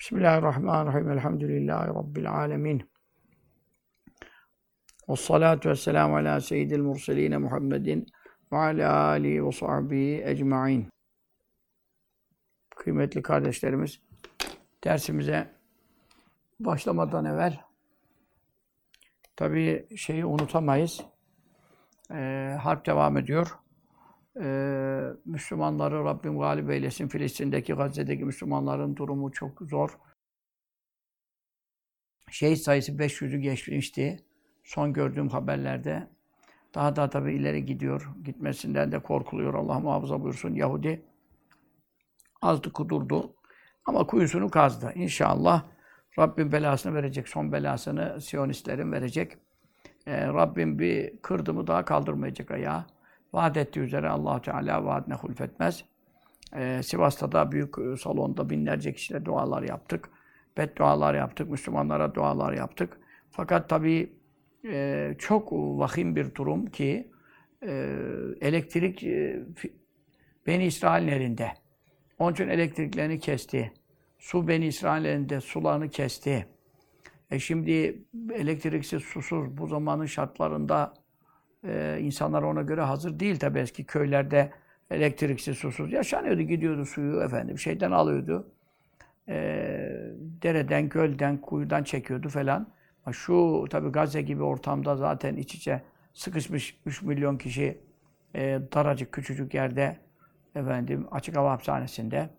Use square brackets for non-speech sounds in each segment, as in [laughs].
Bismillahirrahmanirrahim. Elhamdülillahi Rabbil alemin. Ve salatu ve selamu ala seyyidil murseline Muhammedin ve ala alihi ve sahbihi ecma'in. Kıymetli kardeşlerimiz, dersimize başlamadan evvel tabii şeyi unutamayız. Ee, harp devam ediyor. Ee, Müslümanları Rabbim galip eylesin. Filistin'deki, Gazze'deki Müslümanların durumu çok zor. Şehit sayısı 500'ü geçmişti. Son gördüğüm haberlerde. Daha da tabii ileri gidiyor. Gitmesinden de korkuluyor. Allah muhafaza buyursun. Yahudi azdı kudurdu. Ama kuyusunu kazdı. İnşallah Rabbim belasını verecek. Son belasını Siyonistlerin verecek. Ee, Rabbim bir kırdı daha kaldırmayacak ayağı. Vaat ettiği üzere allah Teala vaadine hulfetmez. Ee, Sivas'ta da büyük e, salonda binlerce kişiyle dualar yaptık. Beddualar yaptık, Müslümanlara dualar yaptık. Fakat tabii e, çok vahim bir durum ki e, elektrik e, Beni İsrail'in elinde. Onun için elektriklerini kesti. Su Beni İsrail'in elinde sularını kesti. E şimdi elektriksiz, susuz bu zamanın şartlarında ee, insanlar ona göre hazır değil tabii eski köylerde elektriksiz, susuz yaşanıyordu. Gidiyordu suyu efendim şeyden alıyordu. Ee, dereden, gölden, kuyudan çekiyordu falan. Şu tabii Gazze gibi ortamda zaten iç içe sıkışmış 3 milyon kişi e, daracık küçücük yerde efendim açık hava hapishanesinde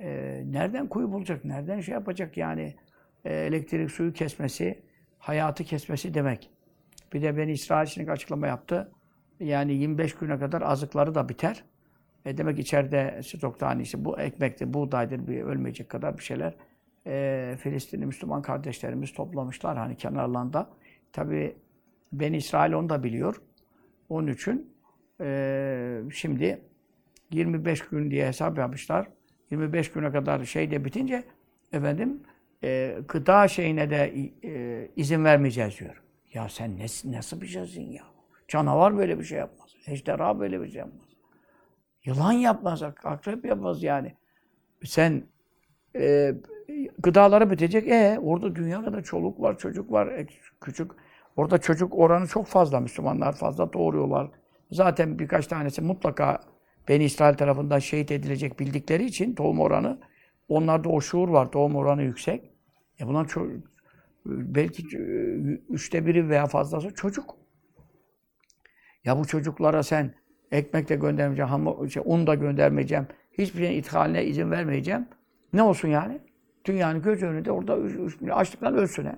e, nereden kuyu bulacak, nereden şey yapacak yani e, elektrik suyu kesmesi, hayatı kesmesi demek. Bir de beni İsrail için açıklama yaptı. Yani 25 güne kadar azıkları da biter. E demek içeride stokta hani işte bu ekmektir, buğdaydır bir ölmeyecek kadar bir şeyler. E, Filistinli Müslüman kardeşlerimiz toplamışlar hani kenarlarında. Tabi ben İsrail onu da biliyor. Onun için e, şimdi 25 gün diye hesap yapmışlar. 25 güne kadar şey de bitince efendim e, gıda şeyine de e, izin vermeyeceğiz diyor. Ya sen ne, nasıl bir şeysin ya? Canavar böyle bir şey yapmaz. Ejderha böyle bir şey yapmaz. Yılan yapmaz, akrep yapmaz yani. Sen e, gıdaları bitecek. E orada dünya kadar çoluk var, çocuk var, küçük. Orada çocuk oranı çok fazla. Müslümanlar fazla doğuruyorlar. Zaten birkaç tanesi mutlaka Beni İsrail tarafından şehit edilecek bildikleri için doğum oranı onlarda o şuur var. Doğum oranı yüksek. E bunlar belki e, üçte biri veya fazlası çocuk. Ya bu çocuklara sen ekmek de göndermeyeceğim, hamur, şey, un da göndermeyeceğim, hiçbir şeyin ithaline izin vermeyeceğim. Ne olsun yani? Dünyanın göz önünde orada açlıktan ölsün he.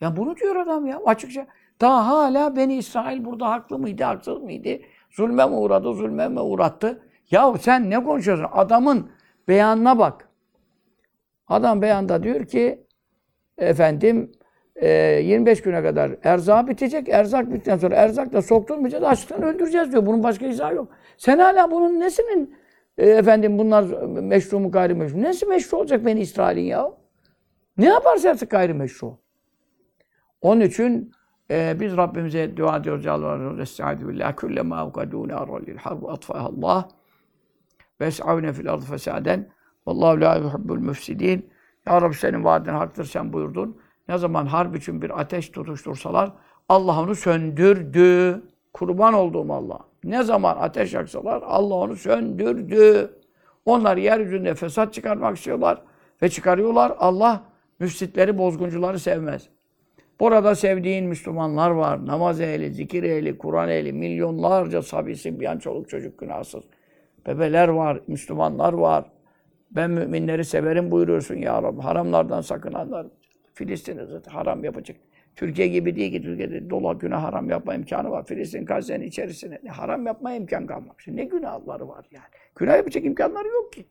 Ya bunu diyor adam ya açıkça. Daha hala beni İsrail burada haklı mıydı, haksız mıydı? Zulme mi uğradı, zulme mi uğrattı? Ya sen ne konuşuyorsun? Adamın beyanına bak. Adam beyanda diyor ki efendim e, 25 güne kadar erzak bitecek. Erzak bittikten sonra erzak da sokturmayacağız. Açlıktan öldüreceğiz diyor. Bunun başka izahı yok. Sen hala bunun nesinin e, efendim bunlar meşru mu gayrimeşru? Nesi meşru olacak beni İsrail'in ya? Ne yaparsa yapsın gayrimeşru. Onun için e, biz Rabbimize dua ediyoruz. Yalvarıyoruz. Estaizu billah. Külle ma avkadûne arralil harbu atfahallah. Ve es'avne fil ardı fesaden. Vallahu la yuhibbul müfsidin. Ya Rabbi senin vaadin haktır sen buyurdun. Ne zaman harp için bir ateş tutuştursalar Allah onu söndürdü. Kurban olduğum Allah. Ne zaman ateş yaksalar Allah onu söndürdü. Onlar yeryüzünde fesat çıkarmak istiyorlar ve çıkarıyorlar. Allah müfsitleri, bozguncuları sevmez. Burada sevdiğin Müslümanlar var. Namaz ehli, zikir ehli, Kur'an ehli, milyonlarca sabisi, bir an çoluk çocuk günahsız. Bebeler var, Müslümanlar var. Ben müminleri severim buyuruyorsun ya Rabbi. Haramlardan sakınanlar. Filistin'e zaten haram yapacak. Türkiye gibi değil ki Türkiye'de dola günah haram yapma imkanı var. Filistin Gazze'nin içerisine ne haram yapma imkan kalmamış. Ne günahları var yani. Günah yapacak imkanları yok ki.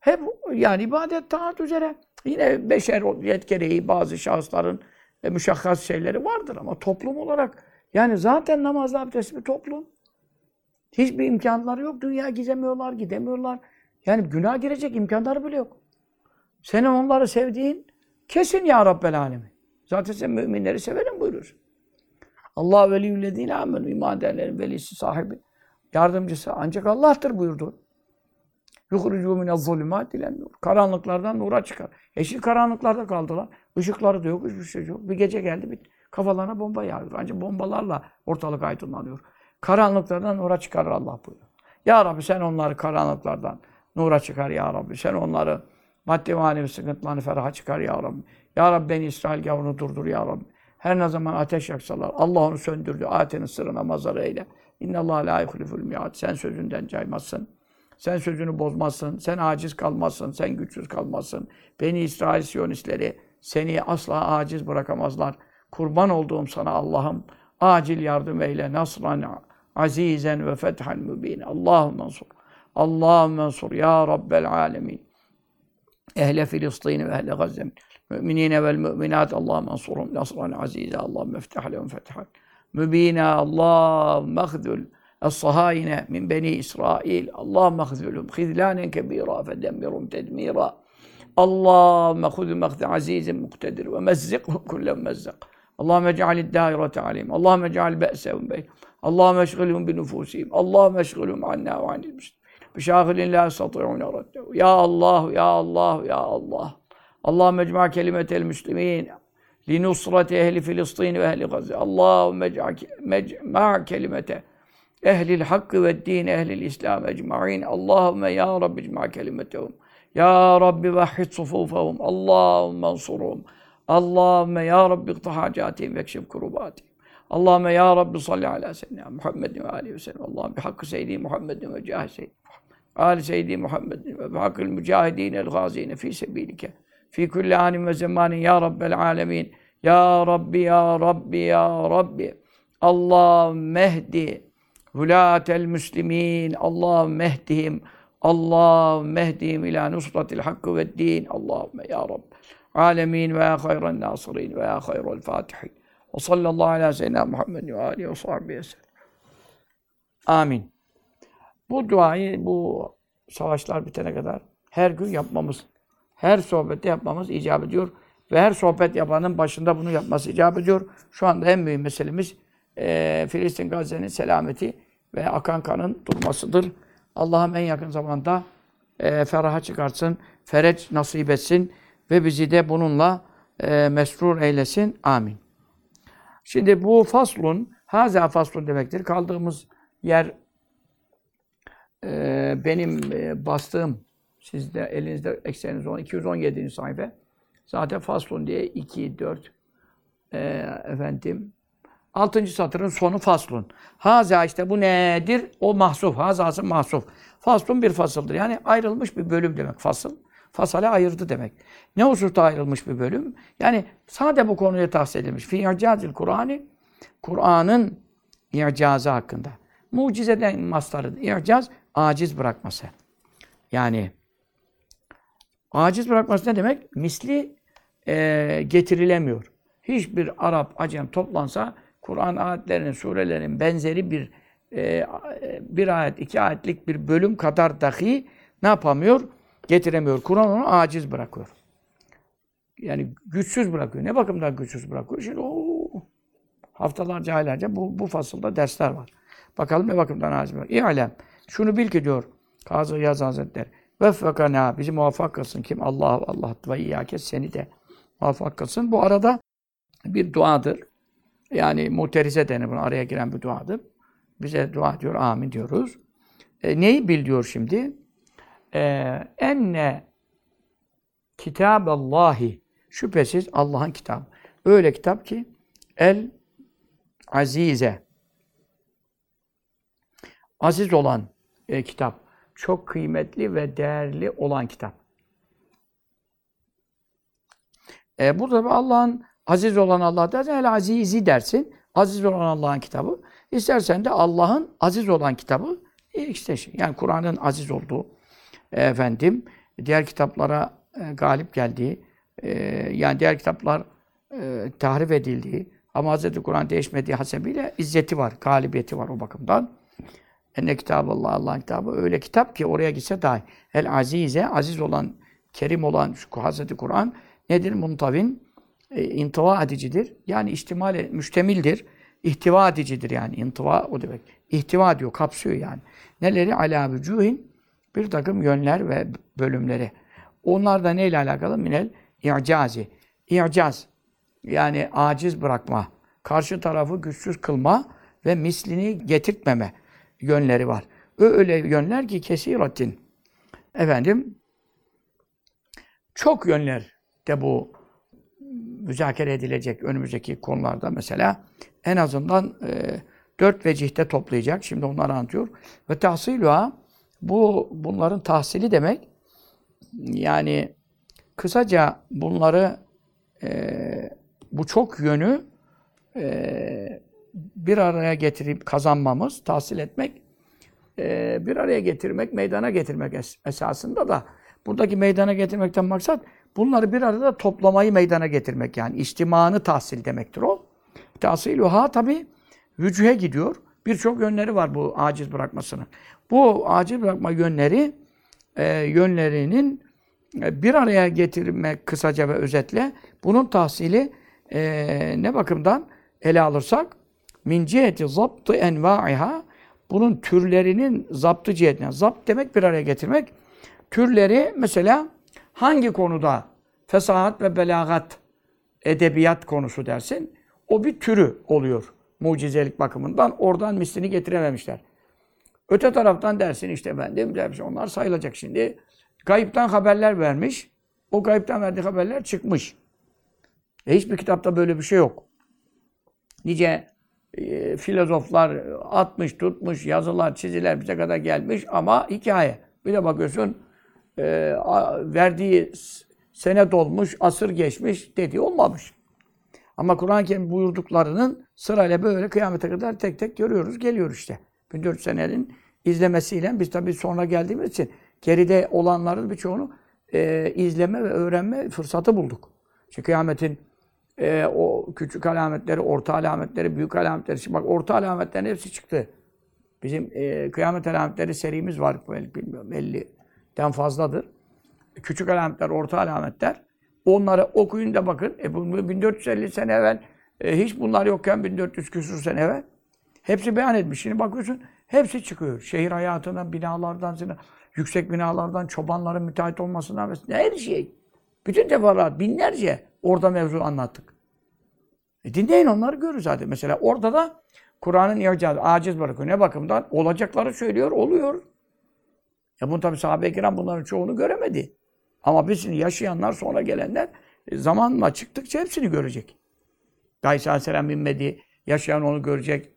Hep yani ibadet taat üzere. Yine beşer gereği bazı şahısların e, müşahhas şeyleri vardır ama toplum olarak yani zaten namazla abdestli bir toplum. Hiçbir imkanları yok. Dünya gizemiyorlar, gidemiyorlar. Yani günah girecek imkanları bile yok. Senin onları sevdiğin kesin ya Rabbel Alemin. Zaten sen müminleri severim buyurur. Allah veliyyüllezine amenü iman edenlerin velisi sahibi. Yardımcısı ancak Allah'tır buyurdu. Yuhrucu mine zulümat ile nur. Karanlıklardan nura çıkar. Yeşil karanlıklarda kaldılar. Işıkları da yok, hiçbir şey yok. Bir gece geldi, bir kafalarına bomba yağıyor. Ancak bombalarla ortalık aydınlanıyor. Karanlıklardan nura çıkarır Allah buyuruyor. Ya Rabbi sen onları karanlıklardan nura çıkar ya Rabbi. Sen onları maddi manevi sıkıntılarını feraha çıkar ya Rabbi. Ya Rabbi beni İsrail gavurunu durdur ya Rabbi. Her ne zaman ateş yaksalar Allah onu söndürdü. Ayetin sırrına mazhar eyle. İnnallâhe lâ yuhliful mi'ad. Sen sözünden caymazsın. Sen sözünü bozmazsın. Sen aciz kalmazsın. Sen güçsüz kalmazsın. Beni İsrail Siyonistleri seni asla aciz bırakamazlar. Kurban olduğum sana Allah'ım acil yardım eyle. Nasran azizen ve fethan mübin. Allahümme ensur. Ya Rabbel alemin. Ehle Filistin ve ehle Gazze. Müminine vel müminat. Allahümme ensurum. Nasran azize. Allahümme eftah lehum fethan. Mübina. Allahümme اخذل الصهاينة من بني إسرائيل اللهم اخذلهم خذلانا كبيرا فدمرهم تدميرا اللهم خذ مخذ عزيز مقتدر ومزقهم [laughs] كل ممزق اللهم اجعل الدائرة عليهم اللهم اجعل بأسهم بينهم اللهم اشغلهم بنفوسهم اللهم اشغلهم عنا وعن المسلمين bi şahilin la yastati'une. Ya Allah, ya Allah, ya Allah. Allah mecma kelimetel müslimin. Li nusrati ehli Filistin ve ehli Gazze. Allah mecma kelimete ehlil hakkı ve din ehlil İslam ecmain. Allahümme ya Rabbi cema kelimetehum. Ya Rabbi vahhid sufufahum. Allahümme ansuruhum. Allahümme ya Rabbi iktı hacatihim ve ekşif kurubatihim. Allahümme ya Rabbi salli ala seyyidina Muhammedin ve aleyhi ve sellem. Allahümme bi hakkı seyyidi Muhammedin ve cahil seyyidi Muhammed. Ali Seyyidi Muhammed ve hakil mücahidin el gazine fi sebilike. Fi kulli anin ve zemanin ya Rabbel alemin. Ya Rabbi, ya Rabbi, ya Rabbi. Allah mehdi vulatel müslimin. Allah mehdihim. Allah mehdihim ila nusratil hakkı ve din. Allahümme ya Rabbi. Alemin ve ya hayran nasirin ve ya hayrul fatihin. Ve sallallahu ala seyyidina Muhammed ve alihi ve sahbihi sellem. Amin. Bu duayı bu savaşlar bitene kadar her gün yapmamız, her sohbette yapmamız icap ediyor. Ve her sohbet yapanın başında bunu yapması icap ediyor. Şu anda en büyük meselemiz e, Filistin Gazze'nin selameti ve akan kanın durmasıdır. Allah'ım en yakın zamanda e, feraha çıkartsın, fereç nasip etsin ve bizi de bununla e, mesrur eylesin. Amin. Şimdi bu faslun, haza faslun demektir. Kaldığımız yer e, benim e, bastığım, sizde elinizde ekseniniz olan 217. sayfa. Zaten faslun diye 2, 4, e, efendim, Altıncı satırın sonu faslun. Haza işte bu nedir? O mahsuf. Hazası mahsuf. Faslun bir fasıldır. Yani ayrılmış bir bölüm demek fasıl. Fasale ayırdı demek. Ne hususta ayrılmış bir bölüm? Yani sade bu konuya tahsis edilmiş. Fi i'cazil Kur'an'ı Kur'an'ın i'cazı hakkında. Mucizeden mastarı. İ'caz, aciz bırakması. Yani aciz bırakması ne demek? Misli e, getirilemiyor. Hiçbir Arap, Acem toplansa Kur'an ayetlerinin, surelerin benzeri bir e, bir ayet, iki ayetlik bir bölüm kadar dahi ne yapamıyor? Getiremiyor. Kur'an onu aciz bırakıyor. Yani güçsüz bırakıyor. Ne bakımdan güçsüz bırakıyor? Şimdi o haftalarca, aylarca bu, bu fasılda dersler var. Bakalım ne bakımdan aciz bırakıyor. İ'lem. Şunu bil ki diyor Kazı Yaz Hazretleri. Veffekana bizi muvaffak kılsın. Kim? Allah Allah ve iyyâke seni de muvaffak kılsın. Bu arada bir duadır. Yani muterize denir buna. Araya giren bir duadır. Bize dua diyor, amin diyoruz. E, neyi bil diyor şimdi? E, enne kitaballahi şüphesiz Allah'ın kitabı. Öyle kitap ki el azize aziz olan e, kitap. Çok kıymetli ve değerli olan kitap. E, burada Allah'ın Aziz olan Allah dersen el azizi dersin. Aziz olan Allah'ın kitabı. İstersen de Allah'ın aziz olan kitabı e, işte şey. Yani Kur'an'ın aziz olduğu e, efendim diğer kitaplara e, galip geldiği yani diğer kitaplar e, tahrif edildiği ama Hz. Kur'an değişmediği hasebiyle izzeti var, galibiyeti var o bakımdan. Enne kitabı Allah, Allah'ın kitabı öyle kitap ki oraya gitse dahi. El azize, aziz olan, kerim olan şu Hz. Kur'an nedir? Muntavin, e, intiva edicidir. Yani ihtimal müştemildir. İhtiva edicidir yani. İntiva o demek. İhtiva diyor, kapsıyor yani. Neleri? Ala vücuhin bir takım yönler ve bölümleri. Onlar da neyle alakalı? Minel i'cazi. İ'caz. Yani aciz bırakma. Karşı tarafı güçsüz kılma ve mislini getirtmeme yönleri var. Öyle yönler ki kesiratin. Efendim çok yönler de bu müzakere edilecek önümüzdeki konularda mesela en azından e, dört vecihte toplayacak. Şimdi onları anlatıyor. Ve tahsilüha bu bunların tahsili demek yani kısaca bunları e, bu çok yönü e, bir araya getirip kazanmamız, tahsil etmek, e, bir araya getirmek, meydana getirmek es- esasında da buradaki meydana getirmekten maksat bunları bir arada toplamayı meydana getirmek yani içtimanı tahsil demektir o. Tahsil ha tabi vücuhe gidiyor. Birçok yönleri var bu aciz bırakmasının. Bu aciz bırakma yönleri e, yönlerinin e, bir araya getirmek kısaca ve özetle bunun tahsili ne bakımdan ele alırsak min ciheti zaptı envaiha bunun türlerinin zaptı cihetine. Zapt demek bir araya getirmek. Türleri mesela hangi konuda fesahat ve belagat edebiyat konusu dersin. O bir türü oluyor mucizelik bakımından. Oradan mislini getirememişler. Öte taraftan dersin işte efendim dersin onlar sayılacak şimdi. Gayipten haberler vermiş. O gayipten verdiği haberler çıkmış. E hiçbir kitapta böyle bir şey yok. Nice e, filozoflar atmış, tutmuş, yazılar, çiziler bize kadar gelmiş ama hikaye. Bir de bakıyorsun e, verdiği s- sene dolmuş, asır geçmiş dediği olmamış. Ama Kur'an-ı Kerim buyurduklarının sırayla böyle kıyamete kadar tek tek görüyoruz, geliyor işte. 1400 senenin izlemesiyle biz tabii sonra geldiğimiz için geride olanların birçoğunu e, izleme ve öğrenme fırsatı bulduk. Çünkü kıyametin e, o küçük alametleri, orta alametleri, büyük alametleri. Şimdi bak orta alametlerin hepsi çıktı. Bizim e, kıyamet alametleri serimiz var. Bilmiyorum 50'den fazladır. Küçük alametler, orta alametler. Onları okuyun da bakın. E, bu 1450 sene evvel e, hiç bunlar yokken 1400 küsur sene evvel. Hepsi beyan etmiş. Şimdi bakıyorsun hepsi çıkıyor. Şehir hayatından, binalardan, yüksek binalardan, çobanların müteahhit olmasından. Her şey. Bütün teferruat, binlerce orada mevzu anlattık. E dinleyin onları görürüz zaten. Mesela orada da Kur'an'ın icazı, aciz bırakıyor. Ne bakımdan? Olacakları söylüyor, oluyor. Ya bunu tabi sahabe-i kiram bunların çoğunu göremedi. Ama biz şimdi yaşayanlar, sonra gelenler e, zamanla çıktıkça hepsini görecek. Gays Aleyhisselam binmedi, yaşayan onu görecek.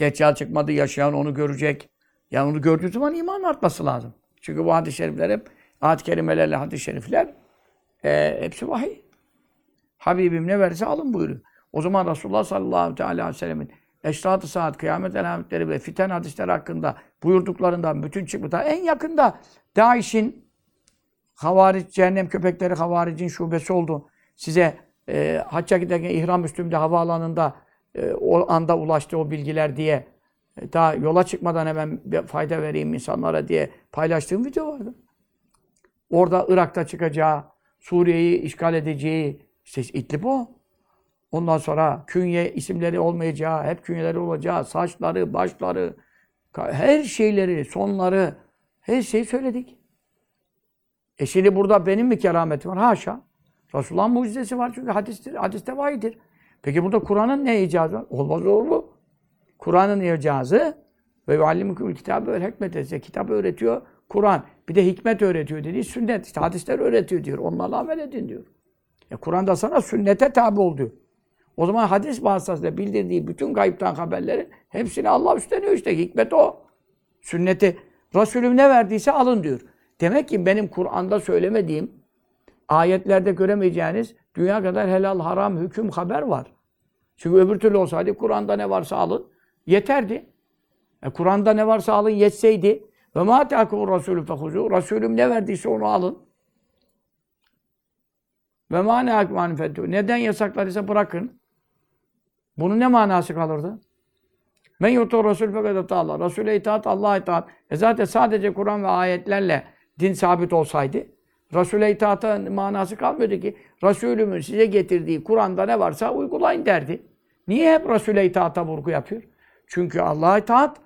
Deccal çıkmadı, yaşayan onu görecek. Yani onu gördüğü zaman iman artması lazım. Çünkü bu hadis-i şerifler hep, ayet-i kerimelerle hadis-i şerifler e, hepsi vahiy. Habibim ne verirse alın buyuruyor. O zaman Resulullah sallallahu aleyhi ve sellemin eşrat-ı saat, kıyamet alametleri ve fiten hadisleri hakkında buyurduklarından bütün çıkmışlar. En yakında Daiş'in havaric, cehennem köpekleri havaricin şubesi oldu. Size e, hacca giderken ihram üstümde havaalanında e, o anda ulaştı o bilgiler diye e, daha yola çıkmadan hemen fayda vereyim insanlara diye paylaştığım video vardı. Orada Irak'ta çıkacağı, Suriye'yi işgal edeceği, işte İdlib o. Ondan sonra künye isimleri olmayacağı, hep künyeleri olacağı, saçları, başları, her şeyleri, sonları, her şeyi söyledik. E şimdi burada benim mi kerametim var? Haşa. Resulullah'ın mucizesi var çünkü hadistir, hadiste vahidir. Peki burada Kur'an'ın ne icazı var? Olmaz olur mu? Kur'an'ın icazı ve yuallimukumul kitabı ve hikmet size kitap öğretiyor. Kur'an. Bir de hikmet öğretiyor dedi. Sünnet. işte hadisler öğretiyor diyor. Onlarla amel edin diyor. E Kur'an'da sana sünnete tabi ol diyor. O zaman hadis vasıtasıyla bildirdiği bütün gayipten haberlerin hepsini Allah üstleniyor işte. Hikmet o. Sünneti Resulüm ne verdiyse alın diyor. Demek ki benim Kur'an'da söylemediğim, ayetlerde göremeyeceğiniz dünya kadar helal, haram, hüküm, haber var. Çünkü öbür türlü olsaydı Kur'an'da ne varsa alın yeterdi. E, Kur'an'da ne varsa alın yetseydi ve ma teakumur rasulü fehuzu. Resulüm ne verdiyse onu alın. Ve ma nehakum fettu. Neden yasakladıysa bırakın. Bunun ne manası kalırdı? Men yutu Resul fekad Allah. Resul'e itaat, Allah'a itaat. E zaten sadece Kur'an ve ayetlerle din sabit olsaydı Resul'e itaatın manası kalmıyordu ki. Resulümün size getirdiği Kur'an'da ne varsa uygulayın derdi. Niye hep Resul'e itaata vurgu yapıyor? Çünkü Allah'a itaat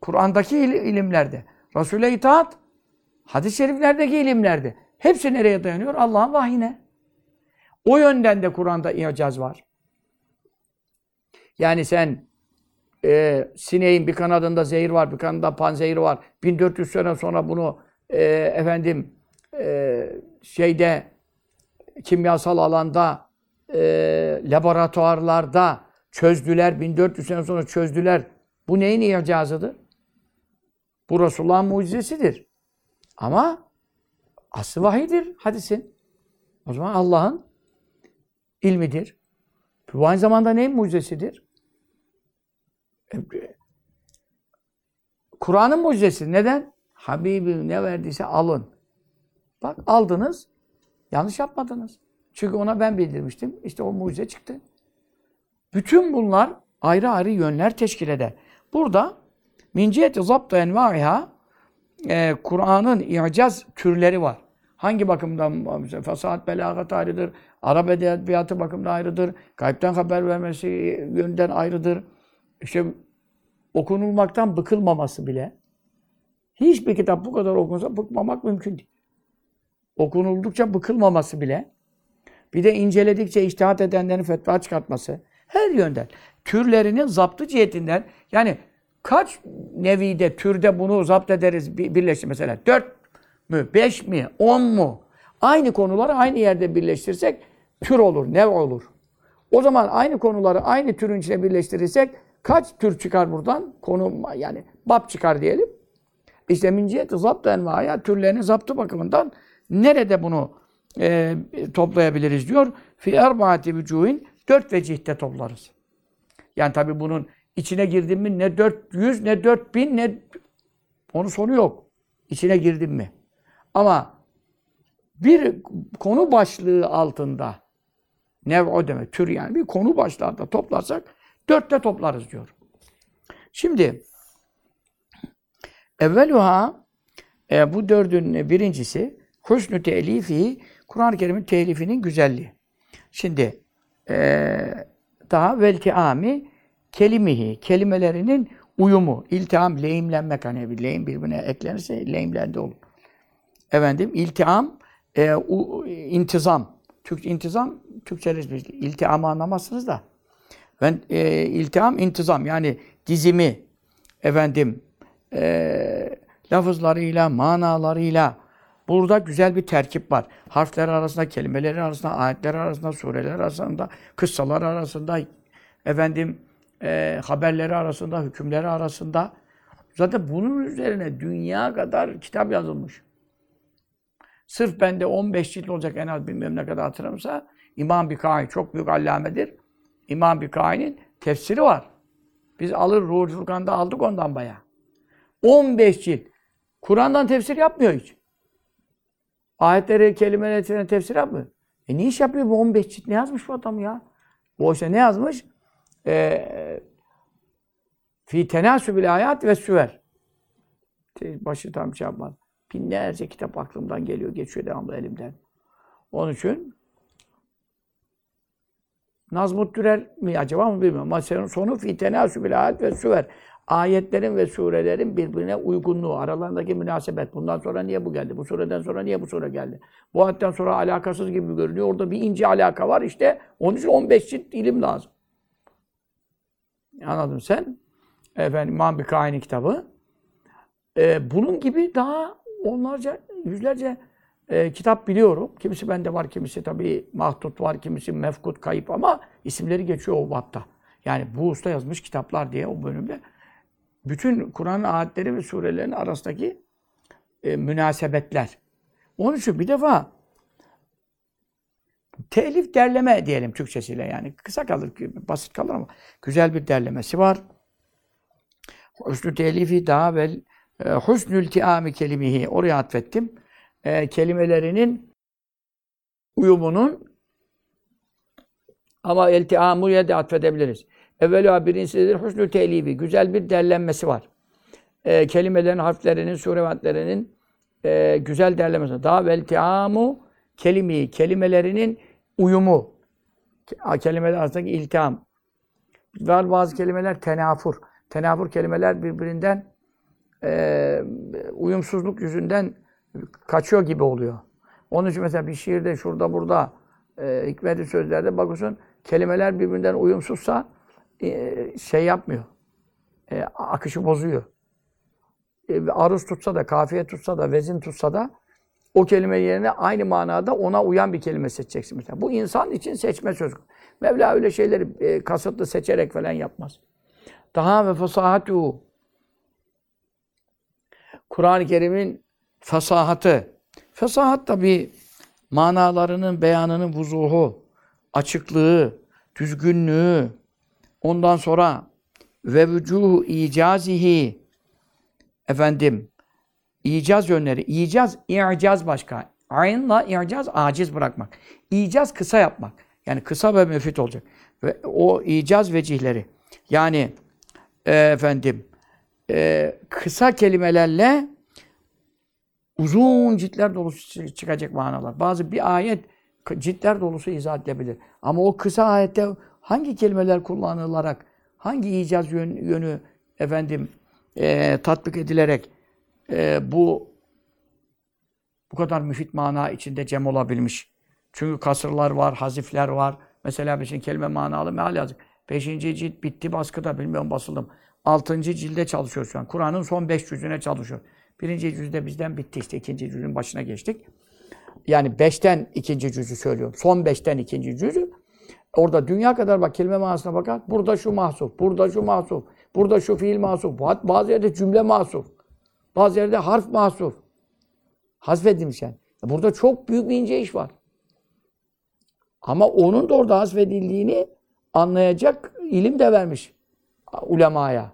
Kur'an'daki il- ilimlerde. Resul'e itaat. Hadis-i şeriflerdeki ilimlerde. Hepsi nereye dayanıyor? Allah'ın vahyine. O yönden de Kur'an'da icaz var. Yani sen e, sineğin bir kanadında zehir var, bir kanadında panzehir var. 1400 sene sonra bunu e, efendim e, şeyde kimyasal alanda e, laboratuvarlarda çözdüler. 1400 sene sonra çözdüler. Bu neyin icazıdır? Bu Resulullah'ın mucizesidir. Ama aslı vahidir hadisin. O zaman Allah'ın ilmidir. Bu aynı zamanda neyin mucizesidir? E, Kur'an'ın mucizesi. Neden? Habibim ne verdiyse alın. Bak aldınız, yanlış yapmadınız. Çünkü ona ben bildirmiştim. İşte o mucize çıktı. Bütün bunlar ayrı ayrı yönler teşkil eder. Burada min ciheti zaptu envaiha e, Kur'an'ın icaz türleri var. Hangi bakımdan? Fasahat, belagat ayrıdır. Arap edebiyatı bakımından ayrıdır. Kayıptan haber vermesi yönden ayrıdır. İşte okunulmaktan bıkılmaması bile. Hiçbir kitap bu kadar okunsa bıkmamak mümkün değil. Okunuldukça bıkılmaması bile. Bir de inceledikçe iştihat edenlerin fetva çıkartması. Her yönden. Türlerinin zaptı cihetinden yani kaç nevide, türde bunu zapt ederiz birleştir mesela. Dört mü, beş mi, on mu? Aynı konuları aynı yerde birleştirsek tür olur, nev olur. O zaman aynı konuları aynı türün içine birleştirirsek kaç tür çıkar buradan? Konu yani bab çıkar diyelim. İşte min ciheti zapt envaya türlerinin zaptı bakımından nerede bunu e, toplayabiliriz diyor. Fi erbaati vücuhin dört vecihte toplarız. Yani tabi bunun içine girdim mi ne 400 ne 4000 ne onun sonu yok. İçine girdim mi. Ama bir konu başlığı altında nev o demek, tür yani bir konu başlığında toplarsak dörtte toplarız diyor. Şimdi evveluha e, bu dördün birincisi husnü telifi Kur'an-ı Kerim'in telifinin güzelliği. Şimdi e, daha veltiami kelimihi kelimelerinin uyumu, iltiham, lehimlenmek hani bir lehim birbirine eklenirse lehimlendi olur. Efendim iltiham, e, u, intizam. Türk intizam Türkçeniz bir iltihamı anlamazsınız da. Ben e, iltiham intizam yani dizimi efendim e, lafızlarıyla, manalarıyla burada güzel bir terkip var. Harfler arasında, kelimeler arasında, ayetler arasında, sureler arasında, kıssalar arasında, efendim e, haberleri arasında, hükümleri arasında. Zaten bunun üzerine dünya kadar kitap yazılmış. Sırf bende 15 cilt olacak en az bilmem ne kadar hatırlamsa İmam Bikâi çok büyük allamedir. İmam Bikâi'nin tefsiri var. Biz alır Ruhul Furkan'da aldık ondan bayağı. 15 cilt. Kur'an'dan tefsir yapmıyor hiç. Ayetleri, kelimeleri tefsir yapmıyor. E ne iş yapıyor bu 15 cilt? Ne yazmış bu adam ya? Bu işte ne yazmış? Ee, fi tenasübül ayat ve süver. Başı tam şey yapmaz. Binlerce kitap aklımdan geliyor, geçiyor devamlı elimden. Onun için Nazmut Dürer mi acaba mı bilmiyorum. Ama sonu fi tenasübül ayet ve süver. Ayetlerin ve surelerin birbirine uygunluğu, aralarındaki münasebet. Bundan sonra niye bu geldi? Bu sureden sonra niye bu sure geldi? Bu ayetten sonra alakasız gibi görünüyor. Orada bir ince alaka var işte. Onun için 15 cilt ilim lazım. Anladın sen? Efendim İmam Bikai'nin kitabı. Ee, bunun gibi daha onlarca, yüzlerce e, kitap biliyorum. Kimisi bende var, kimisi tabii mahdut var, kimisi mefkut, kayıp ama isimleri geçiyor o batta. Yani bu usta yazmış kitaplar diye o bölümde. Bütün Kur'an ayetleri ve surelerin arasındaki e, münasebetler. Onun için bir defa telif derleme diyelim Türkçesiyle yani. Kısa kalır, basit kalır ama güzel bir derlemesi var. Hüsnü telifi daha vel e, husnül tiami kelimihi oraya atfettim. E, kelimelerinin uyumunun ama eltiamuya da atfedebiliriz. Evvela birincisidir husnü telifi. Güzel bir derlenmesi var. E, kelimelerin, harflerinin, surevatlerinin e, güzel derlenmesi. Daha veltiamu kelimi, kelimelerinin uyumu. Kelimeler arasındaki iltiham. Var bazı kelimeler tenafur. Tenafur kelimeler birbirinden e, uyumsuzluk yüzünden kaçıyor gibi oluyor. Onun için mesela bir şiirde şurada burada e, hikmeti sözlerde bakıyorsun kelimeler birbirinden uyumsuzsa e, şey yapmıyor. E, akışı bozuyor. E, aruz tutsa da, kafiye tutsa da, vezin tutsa da o kelime yerine aynı manada ona uyan bir kelime seçeceksin mesela. Bu insan için seçme söz. Mevla öyle şeyleri e, kasıtlı seçerek falan yapmaz. Daha ve fasahatu Kur'an-ı Kerim'in fasahatı. Fasahat da bir manalarının beyanının vuzuhu, açıklığı, düzgünlüğü, ondan sonra ve vücuhu icazihi efendim icaz yönleri. İcaz, i'caz başka. Aynla i'caz aciz bırakmak. İcaz kısa yapmak. Yani kısa ve müfit olacak. Ve o icaz vecihleri. Yani e, efendim e, kısa kelimelerle uzun ciltler dolusu çıkacak manalar. Bazı bir ayet ciltler dolusu izah edilebilir. Ama o kısa ayette hangi kelimeler kullanılarak, hangi icaz yön, yönü efendim e, tatbik edilerek e, bu bu kadar müfit mana içinde cem olabilmiş. Çünkü kasırlar var, hazifler var. Mesela şey kelime manalı meal yazdık. Beşinci cilt bitti baskıda, bilmiyorum basıldım. Altıncı cilde çalışıyor şu an. Kur'an'ın son beş cüzüne çalışıyor. Birinci cüzde bizden bitti işte. ikinci cüzün başına geçtik. Yani beşten ikinci cüzü söylüyorum. Son beşten ikinci cüzü. Orada dünya kadar bak kelime manasına bakar. Burada şu mahsuf, burada şu mahsuf, burada şu fiil mahsuf. Bazı yerde cümle mahsuf. Bazı yerde harf mahsuf. Hasfedilmiş yani. Burada çok büyük bir ince iş var. Ama onun da orada hasfedildiğini anlayacak ilim de vermiş ulemaya.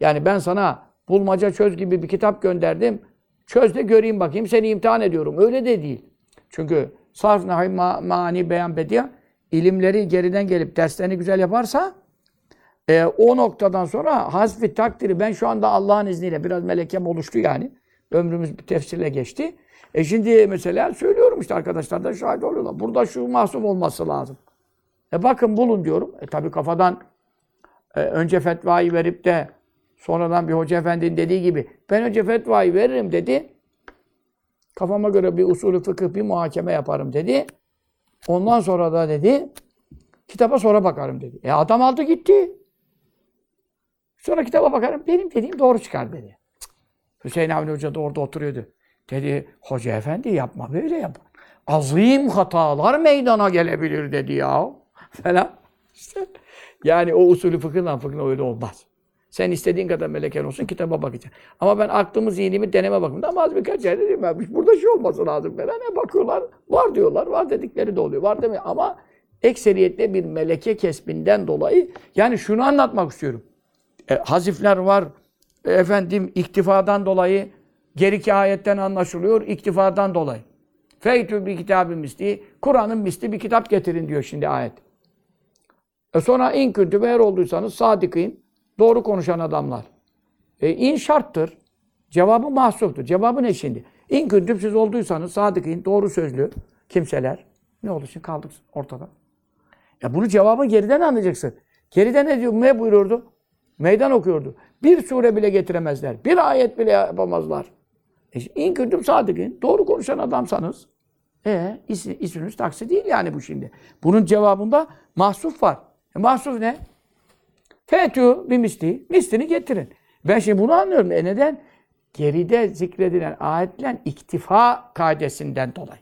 Yani ben sana bulmaca çöz gibi bir kitap gönderdim. Çöz de göreyim bakayım seni imtihan ediyorum. Öyle de değil. Çünkü sarf, nahi, ma mani, beyan, bediye ilimleri geriden gelip derslerini güzel yaparsa e, o noktadan sonra hasfi takdiri ben şu anda Allah'ın izniyle biraz melekem oluştu yani. Ömrümüz bir tefsirle geçti. E şimdi mesela söylüyorum işte arkadaşlar da şahit oluyorlar. Burada şu mahsum olması lazım. E bakın bulun diyorum. E tabi kafadan e, önce fetvayı verip de sonradan bir hoca efendinin dediği gibi ben önce fetvayı veririm dedi. Kafama göre bir usulü fıkıh bir muhakeme yaparım dedi. Ondan sonra da dedi kitaba sonra bakarım dedi. E adam aldı gitti. Sonra kitaba bakarım benim dediğim doğru çıkar dedi. Hüseyin Avni Hoca da orada oturuyordu. Dedi hoca efendi yapma böyle yap. Azim hatalar meydana gelebilir dedi ya. [laughs] Falan. İşte yani o usulü fıkıhla fıkıhla öyle olmaz. Sen istediğin kadar meleken olsun kitaba bakacaksın. Ama ben aklımı, zihnimi deneme bakımında ama az birkaç yerde dedim ben burada şey olması lazım falan. Ne bakıyorlar, var diyorlar, var dedikleri de oluyor. Var demiyor ama ekseriyetle bir meleke kesbinden dolayı yani şunu anlatmak istiyorum. E, hazifler var, e, efendim iktifadan dolayı geriki ayetten anlaşılıyor, iktifadan dolayı. Feytü bir kitabı misli, Kur'an'ın misli bir kitap getirin diyor şimdi ayet. E sonra in küntü eğer olduysanız sadıkın, doğru konuşan adamlar. E in şarttır. Cevabı mahsuptur. Cevabı ne şimdi? İn küntüm siz olduysanız sadıkın, doğru sözlü kimseler. Ne oldu şimdi kaldık ortada. Ya bunu cevabı geriden anlayacaksın. Geriden ne diyor? Ne buyururdu? Meydan okuyordu. Bir sure bile getiremezler. Bir ayet bile yapamazlar. E, in küntüm sadıkın. Doğru konuşan adamsanız e, is, isminiz taksi değil yani bu şimdi. Bunun cevabında mahsuf var. E, mahsuf ne? Fetü bir misli. Mislini getirin. Ben şimdi bunu anlıyorum. E neden? Geride zikredilen ayetlen iktifa kaidesinden dolayı.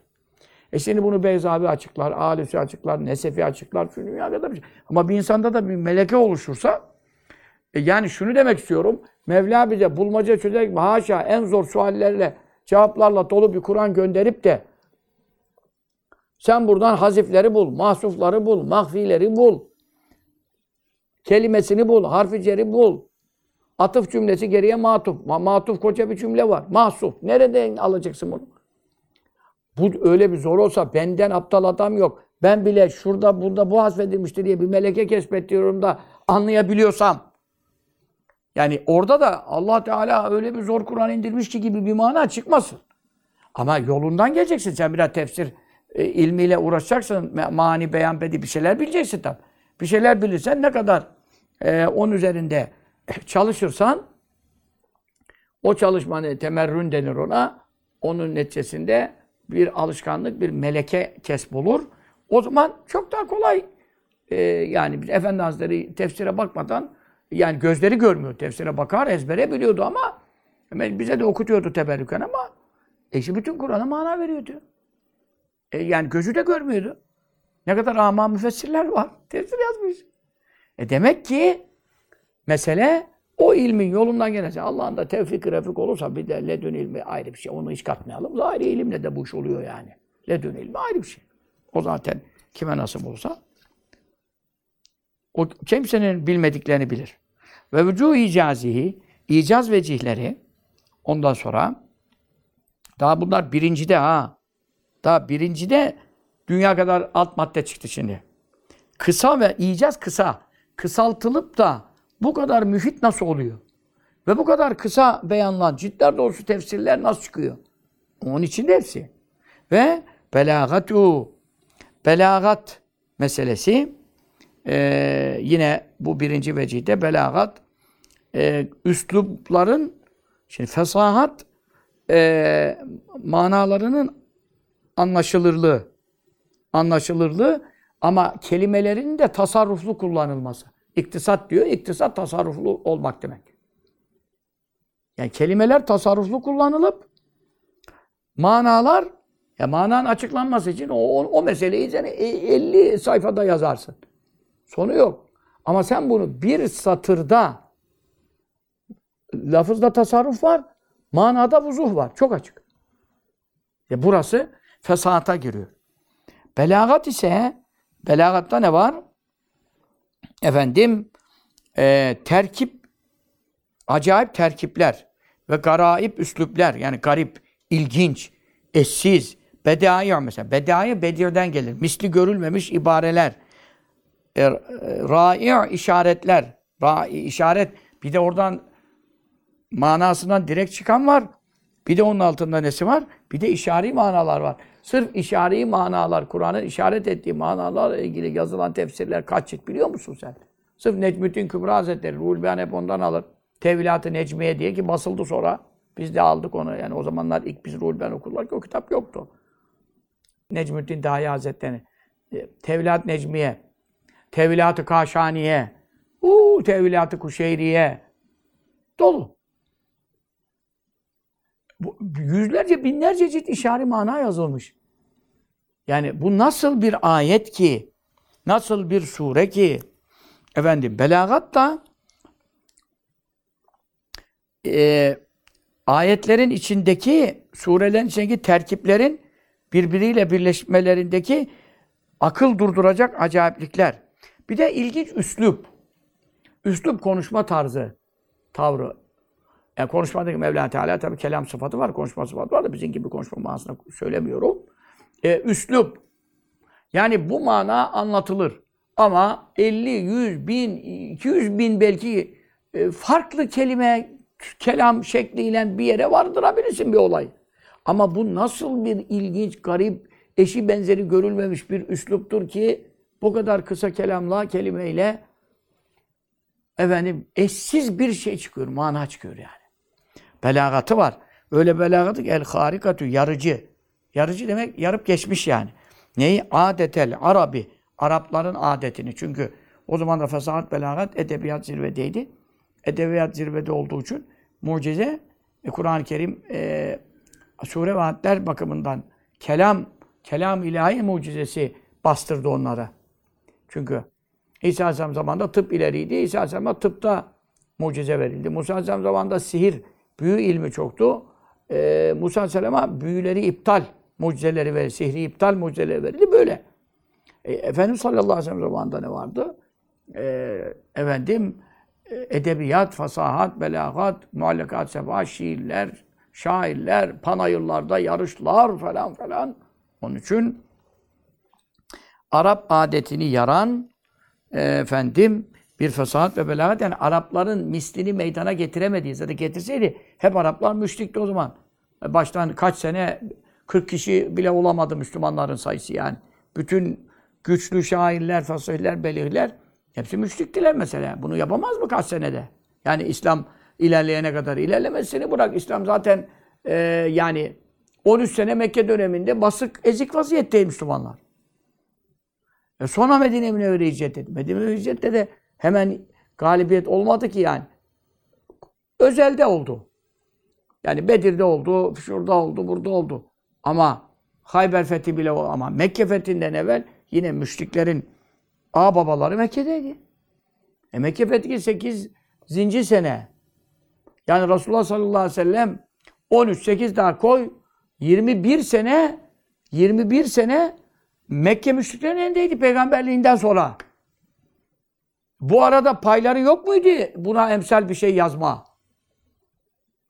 E şimdi bunu Beyzavi açıklar, Alüsü açıklar, Nesefi açıklar, şu dünya kadar bir şey. Ama bir insanda da bir meleke oluşursa, e yani şunu demek istiyorum, Mevla bize bulmaca çözerek haşa en zor suallerle, cevaplarla dolu bir Kur'an gönderip de sen buradan hazifleri bul, mahsufları bul, mahfileri bul, kelimesini bul, harfi ceri bul, atıf cümlesi geriye matuf. Ma matuf koca bir cümle var. Mahsuf. Nereden alacaksın bunu? Bu öyle bir zor olsa benden aptal adam yok. Ben bile şurada burada bu hasfedilmiştir diye bir meleke keşfediyorum da anlayabiliyorsam yani orada da Allah Teala öyle bir zor Kur'an indirmiş ki gibi bir mana çıkmasın. Ama yolundan geleceksin. Sen biraz tefsir e, ilmiyle uğraşacaksın. Mani, beyan, bedi bir şeyler bileceksin tabii. Bir şeyler bilirsen ne kadar e, onun üzerinde [laughs] çalışırsan O çalışmanın temerrün denir ona. Onun neticesinde bir alışkanlık, bir meleke kesb olur. O zaman çok daha kolay. Ee, yani Efendi Hazretleri tefsire bakmadan yani gözleri görmüyor. Tefsire bakar, ezbere biliyordu ama bize de okutuyordu teberrüken ama eşi bütün Kur'an'a mana veriyordu. E, yani gözü de görmüyordu. Ne kadar ama müfessirler var. [laughs] Tefsir yazmış. E demek ki mesele o ilmin yolundan gelirse Allah'ın da tevfik refik olursa bir de ledün ilmi ayrı bir şey. Onu hiç katmayalım. Zahiri ilimle de bu iş oluyor yani. Ledün ilmi ayrı bir şey. O zaten kime nasip olsa o kimsenin bilmediklerini bilir. Ve vücu icazihi icaz vecihleri ondan sonra daha bunlar birincide ha. Daha birincide dünya kadar alt madde çıktı şimdi. Kısa ve icaz kısa. Kısaltılıp da bu kadar müfit nasıl oluyor? Ve bu kadar kısa beyanlar, ciltler dolusu tefsirler nasıl çıkıyor? Onun için de hepsi. Ve belagatu, belagat meselesi ee, yine bu birinci vecihde belagat e, üslupların şimdi fesahat e, manalarının anlaşılırlığı anlaşılırlığı ama kelimelerin de tasarruflu kullanılması. İktisat diyor. İktisat tasarruflu olmak demek. Yani kelimeler tasarruflu kullanılıp manalar ya mananın açıklanması için o, o, o meseleyi sen 50 sayfada yazarsın. Sonu yok. Ama sen bunu bir satırda lafızda tasarruf var, manada vuzuh var. Çok açık. Ya burası fesahata giriyor. Belagat ise belagatta ne var? Efendim e, terkip acayip terkipler ve garaip üslupler yani garip, ilginç, eşsiz, bedai mesela. Bedai bedirden gelir. Misli görülmemiş ibareler. E, e, rai işaretler. Rai işaret. Bir de oradan manasından direkt çıkan var. Bir de onun altında nesi var? Bir de işari manalar var. Sırf işari manalar, Kur'an'ın işaret ettiği manalarla ilgili yazılan tefsirler kaç cilt biliyor musun sen? Sırf Necmettin Kübra Hazretleri, Ruhul Beyan hep ondan alır. Tevilat-ı Necmiye diye ki basıldı sonra. Biz de aldık onu. Yani o zamanlar ilk biz Ruhul Beyan okurlar o kitap yoktu. Necmettin Dahi Hazretleri. Tevilat Necmiye. Tevilat-ı Kaşaniye. Uuu Tevilat-ı Kuşeyriye. Dolu. Bu, yüzlerce, binlerce cilt işari mana yazılmış. Yani bu nasıl bir ayet ki, nasıl bir sure ki, efendim belagat da e, ayetlerin içindeki, surelerin içindeki terkiplerin birbiriyle birleşmelerindeki akıl durduracak acayiplikler. Bir de ilginç üslup. Üslup konuşma tarzı, tavrı. Yani konuşmadaki Mevla Teala tabi kelam sıfatı var, konuşma sıfatı var da bizim gibi konuşma manasında söylemiyorum. Ee, üslup. Yani bu mana anlatılır. Ama 50, 100, 1000, 200 bin belki e, farklı kelime, kelam şekliyle bir yere vardırabilirsin bir olay. Ama bu nasıl bir ilginç, garip, eşi benzeri görülmemiş bir üsluptur ki bu kadar kısa kelamla, kelimeyle efendim eşsiz bir şey çıkıyor, mana çıkıyor yani. Belagatı var. Öyle belagatı ki el harikatü yarıcı. Yarıcı demek yarıp geçmiş yani. Neyi? Adetel Arabi. Arapların adetini. Çünkü o zaman da fesahat, belagat, edebiyat zirvedeydi. Edebiyat zirvede olduğu için mucize e, Kur'an-ı Kerim e, sure ve bakımından kelam, kelam ilahi mucizesi bastırdı onlara. Çünkü İsa Aleyhisselam zamanında tıp ileriydi. İsa Aleyhisselam'a tıpta mucize verildi. Musa Aleyhisselam zamanında sihir, büyü ilmi çoktu. Ee, Musa Aleyhisselam'a büyüleri iptal mucizeleri verildi. Sihri iptal mucizeleri verildi. Böyle. E, Efendimiz sallallahu aleyhi ve sellem zamanında ne vardı? E, efendim edebiyat, fasahat, belagat, muallakat, sefa, şiirler, şairler, panayırlarda yarışlar falan falan. Onun için Arap adetini yaran e, efendim bir fesahat ve belagat yani Arapların mislini meydana getiremediği zaten getirseydi hep Araplar müşrikti o zaman. Baştan kaç sene 40 kişi bile olamadı Müslümanların sayısı yani. Bütün güçlü şairler, fasihler, belihler hepsi müşriktiler mesela. Bunu yapamaz mı kaç senede? Yani İslam ilerleyene kadar ilerlemesini bırak. İslam zaten e, yani 13 sene Mekke döneminde basık ezik vaziyetteydi Müslümanlar. E sonra Medine Münevvere hicret etti. Medine Münevvere hicrette de hemen galibiyet olmadı ki yani. Özelde oldu. Yani Bedir'de oldu, şurada oldu, burada oldu. Ama Hayber fethi bile o ama Mekke fethinden evvel yine müşriklerin ağ babaları Mekke'deydi. E Mekke fethi 8. sene. Yani Resulullah sallallahu aleyhi ve sellem 13 8 daha koy 21 sene 21 sene Mekke müşriklerin elindeydi peygamberliğinden sonra. Bu arada payları yok muydu buna emsal bir şey yazma?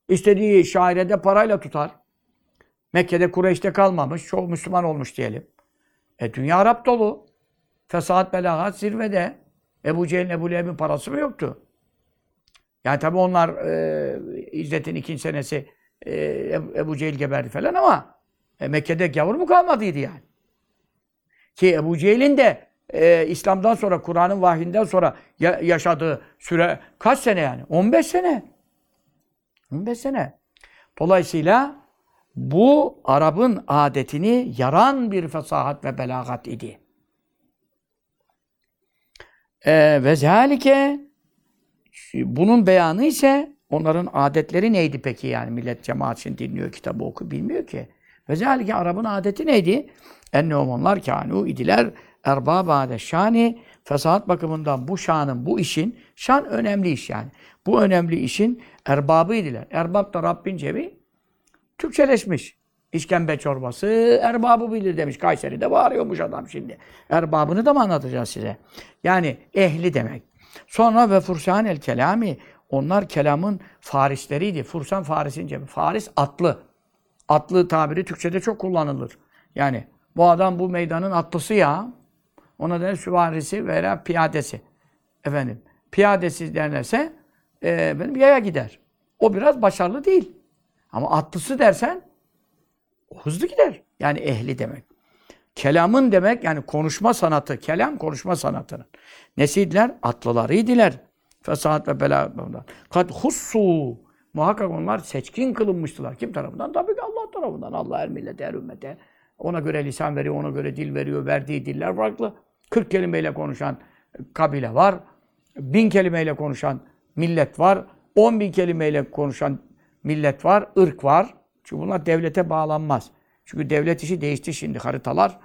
İstediği şairede parayla tutar. Mekke'de Kureyş'te kalmamış, çoğu Müslüman olmuş diyelim. E dünya Arap dolu. Fesat, belagat zirvede. Ebu Cehil'in, Ebu Leheb'in parası mı yoktu? Yani tabii onlar e, İzzet'in ikinci senesi e, Ebu Cehil geberdi falan ama e, Mekke'de gavur mu kalmadıydı yani? Ki Ebu Cehil'in de e, İslam'dan sonra, Kur'an'ın vahyinden sonra ya, yaşadığı süre kaç sene yani? 15 sene. 15 sene. Dolayısıyla bu Arap'ın adetini yaran bir fesahat ve belagat idi. Ee, ve zalike bunun beyanı ise onların adetleri neydi peki yani millet cemaat için dinliyor kitabı oku bilmiyor ki. Ve zalike Arap'ın adeti neydi? Ennehum onlar kânû idiler erbâbâde şani fesahat bakımından bu şanın, bu işin, şan önemli iş yani. Bu önemli işin erbabıydılar. Erbab da Rabbin cebi Türkçeleşmiş. İşkembe çorbası erbabı bilir demiş. Kayseri'de bağırıyormuş adam şimdi. Erbabını da mı anlatacağız size? Yani ehli demek. Sonra ve fursan el kelami onlar kelamın farisleriydi. Fursan farisin cebi. Faris atlı. Atlı tabiri Türkçe'de çok kullanılır. Yani bu adam bu meydanın atlısı ya. Ona da süvarisi veya piyadesi. Efendim, piyadesi derlerse e, benim yaya gider. O biraz başarılı değil. Ama atlısı dersen o hızlı gider. Yani ehli demek. Kelamın demek yani konuşma sanatı. Kelam konuşma sanatının. Nesiydiler? Atlılarıydiler. Fesat ve bela. Kad hussu. Muhakkak onlar seçkin kılınmıştılar. Kim tarafından? Tabii ki Allah tarafından. Allah her millete, her ümmete. Ona göre lisan veriyor, ona göre dil veriyor. Verdiği diller farklı. 40 kelimeyle konuşan kabile var. Bin kelimeyle konuşan millet var. 10 bin kelimeyle konuşan millet var, ırk var. Çünkü bunlar devlete bağlanmaz. Çünkü devlet işi değişti şimdi haritalar.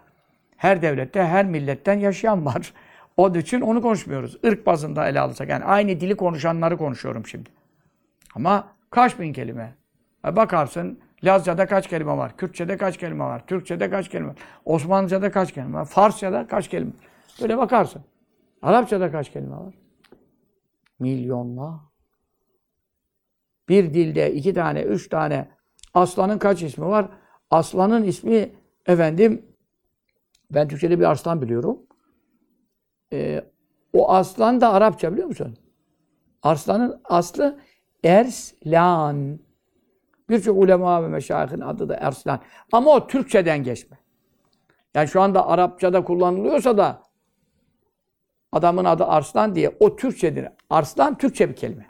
Her devlette, her milletten yaşayan var. [laughs] Onun için onu konuşmuyoruz. Irk bazında ele alırsak. Yani aynı dili konuşanları konuşuyorum şimdi. Ama kaç bin kelime? Bakarsın Lazca'da kaç kelime var? Kürtçe'de kaç kelime var? Türkçe'de kaç kelime var? Osmanlıca'da kaç kelime var? Farsça'da kaç kelime var? Böyle bakarsın. Arapça'da kaç kelime var? Milyonla. Bir dilde iki tane, üç tane aslanın kaç ismi var? Aslanın ismi efendim ben Türkçe'de bir aslan biliyorum. Ee, o aslan da Arapça biliyor musun? Aslanın aslı Erslan. Birçok ulema ve meşayihin adı da Erslan. Ama o Türkçeden geçme. Yani şu anda Arapçada kullanılıyorsa da adamın adı Arslan diye o Türkçedir. Arslan Türkçe bir kelime.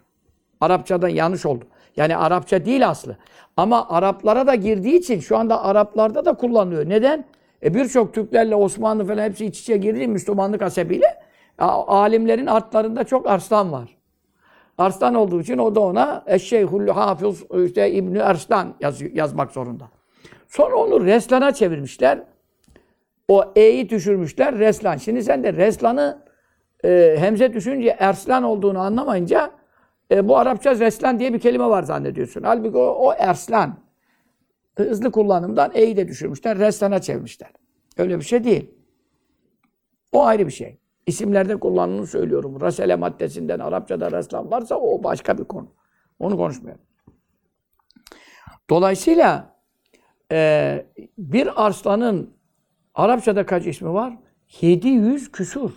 Arapçada yanlış oldu. Yani Arapça değil aslı. Ama Araplara da girdiği için şu anda Araplarda da kullanılıyor. Neden? E birçok Türklerle Osmanlı falan hepsi iç içe girdi Müslümanlık hasebiyle. Alimlerin artlarında çok arslan var. Arslan olduğu için o da ona Eşşeyhul Hafız işte İbni Arslan yaz, yazmak zorunda. Sonra onu Reslan'a çevirmişler. O E'yi düşürmüşler Reslan. Şimdi sen de Reslan'ı e, Hemze düşünce Erslan olduğunu anlamayınca e, bu Arapça Reslan diye bir kelime var zannediyorsun. Halbuki o, o Erslan. Hızlı kullanımdan E'yi de düşürmüşler. Reslan'a çevirmişler. Öyle bir şey değil. O ayrı bir şey. İsimlerde kullanımını söylüyorum. Rasele maddesinden Arapçada reslan varsa o başka bir konu. Onu konuşmuyorum. Dolayısıyla e, bir arslanın Arapçada kaç ismi var? 700 küsur.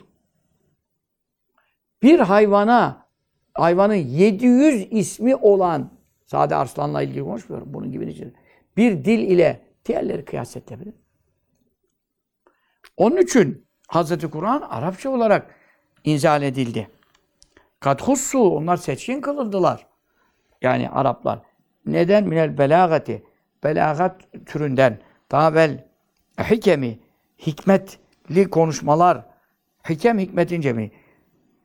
Bir hayvana, hayvanın 700 ismi olan, sade arslanla ilgili konuşmuyorum, bunun gibi için. Bir dil ile diğerleri kıyas edebilir. Onun için Hazreti Kur'an Arapça olarak inzal edildi. Kadhussu, onlar seçkin kılındılar. Yani Araplar. Neden? Minel belagati. Belagat türünden. Daha vel hikemi. Hikmetli konuşmalar. Hikem hikmetin cemi.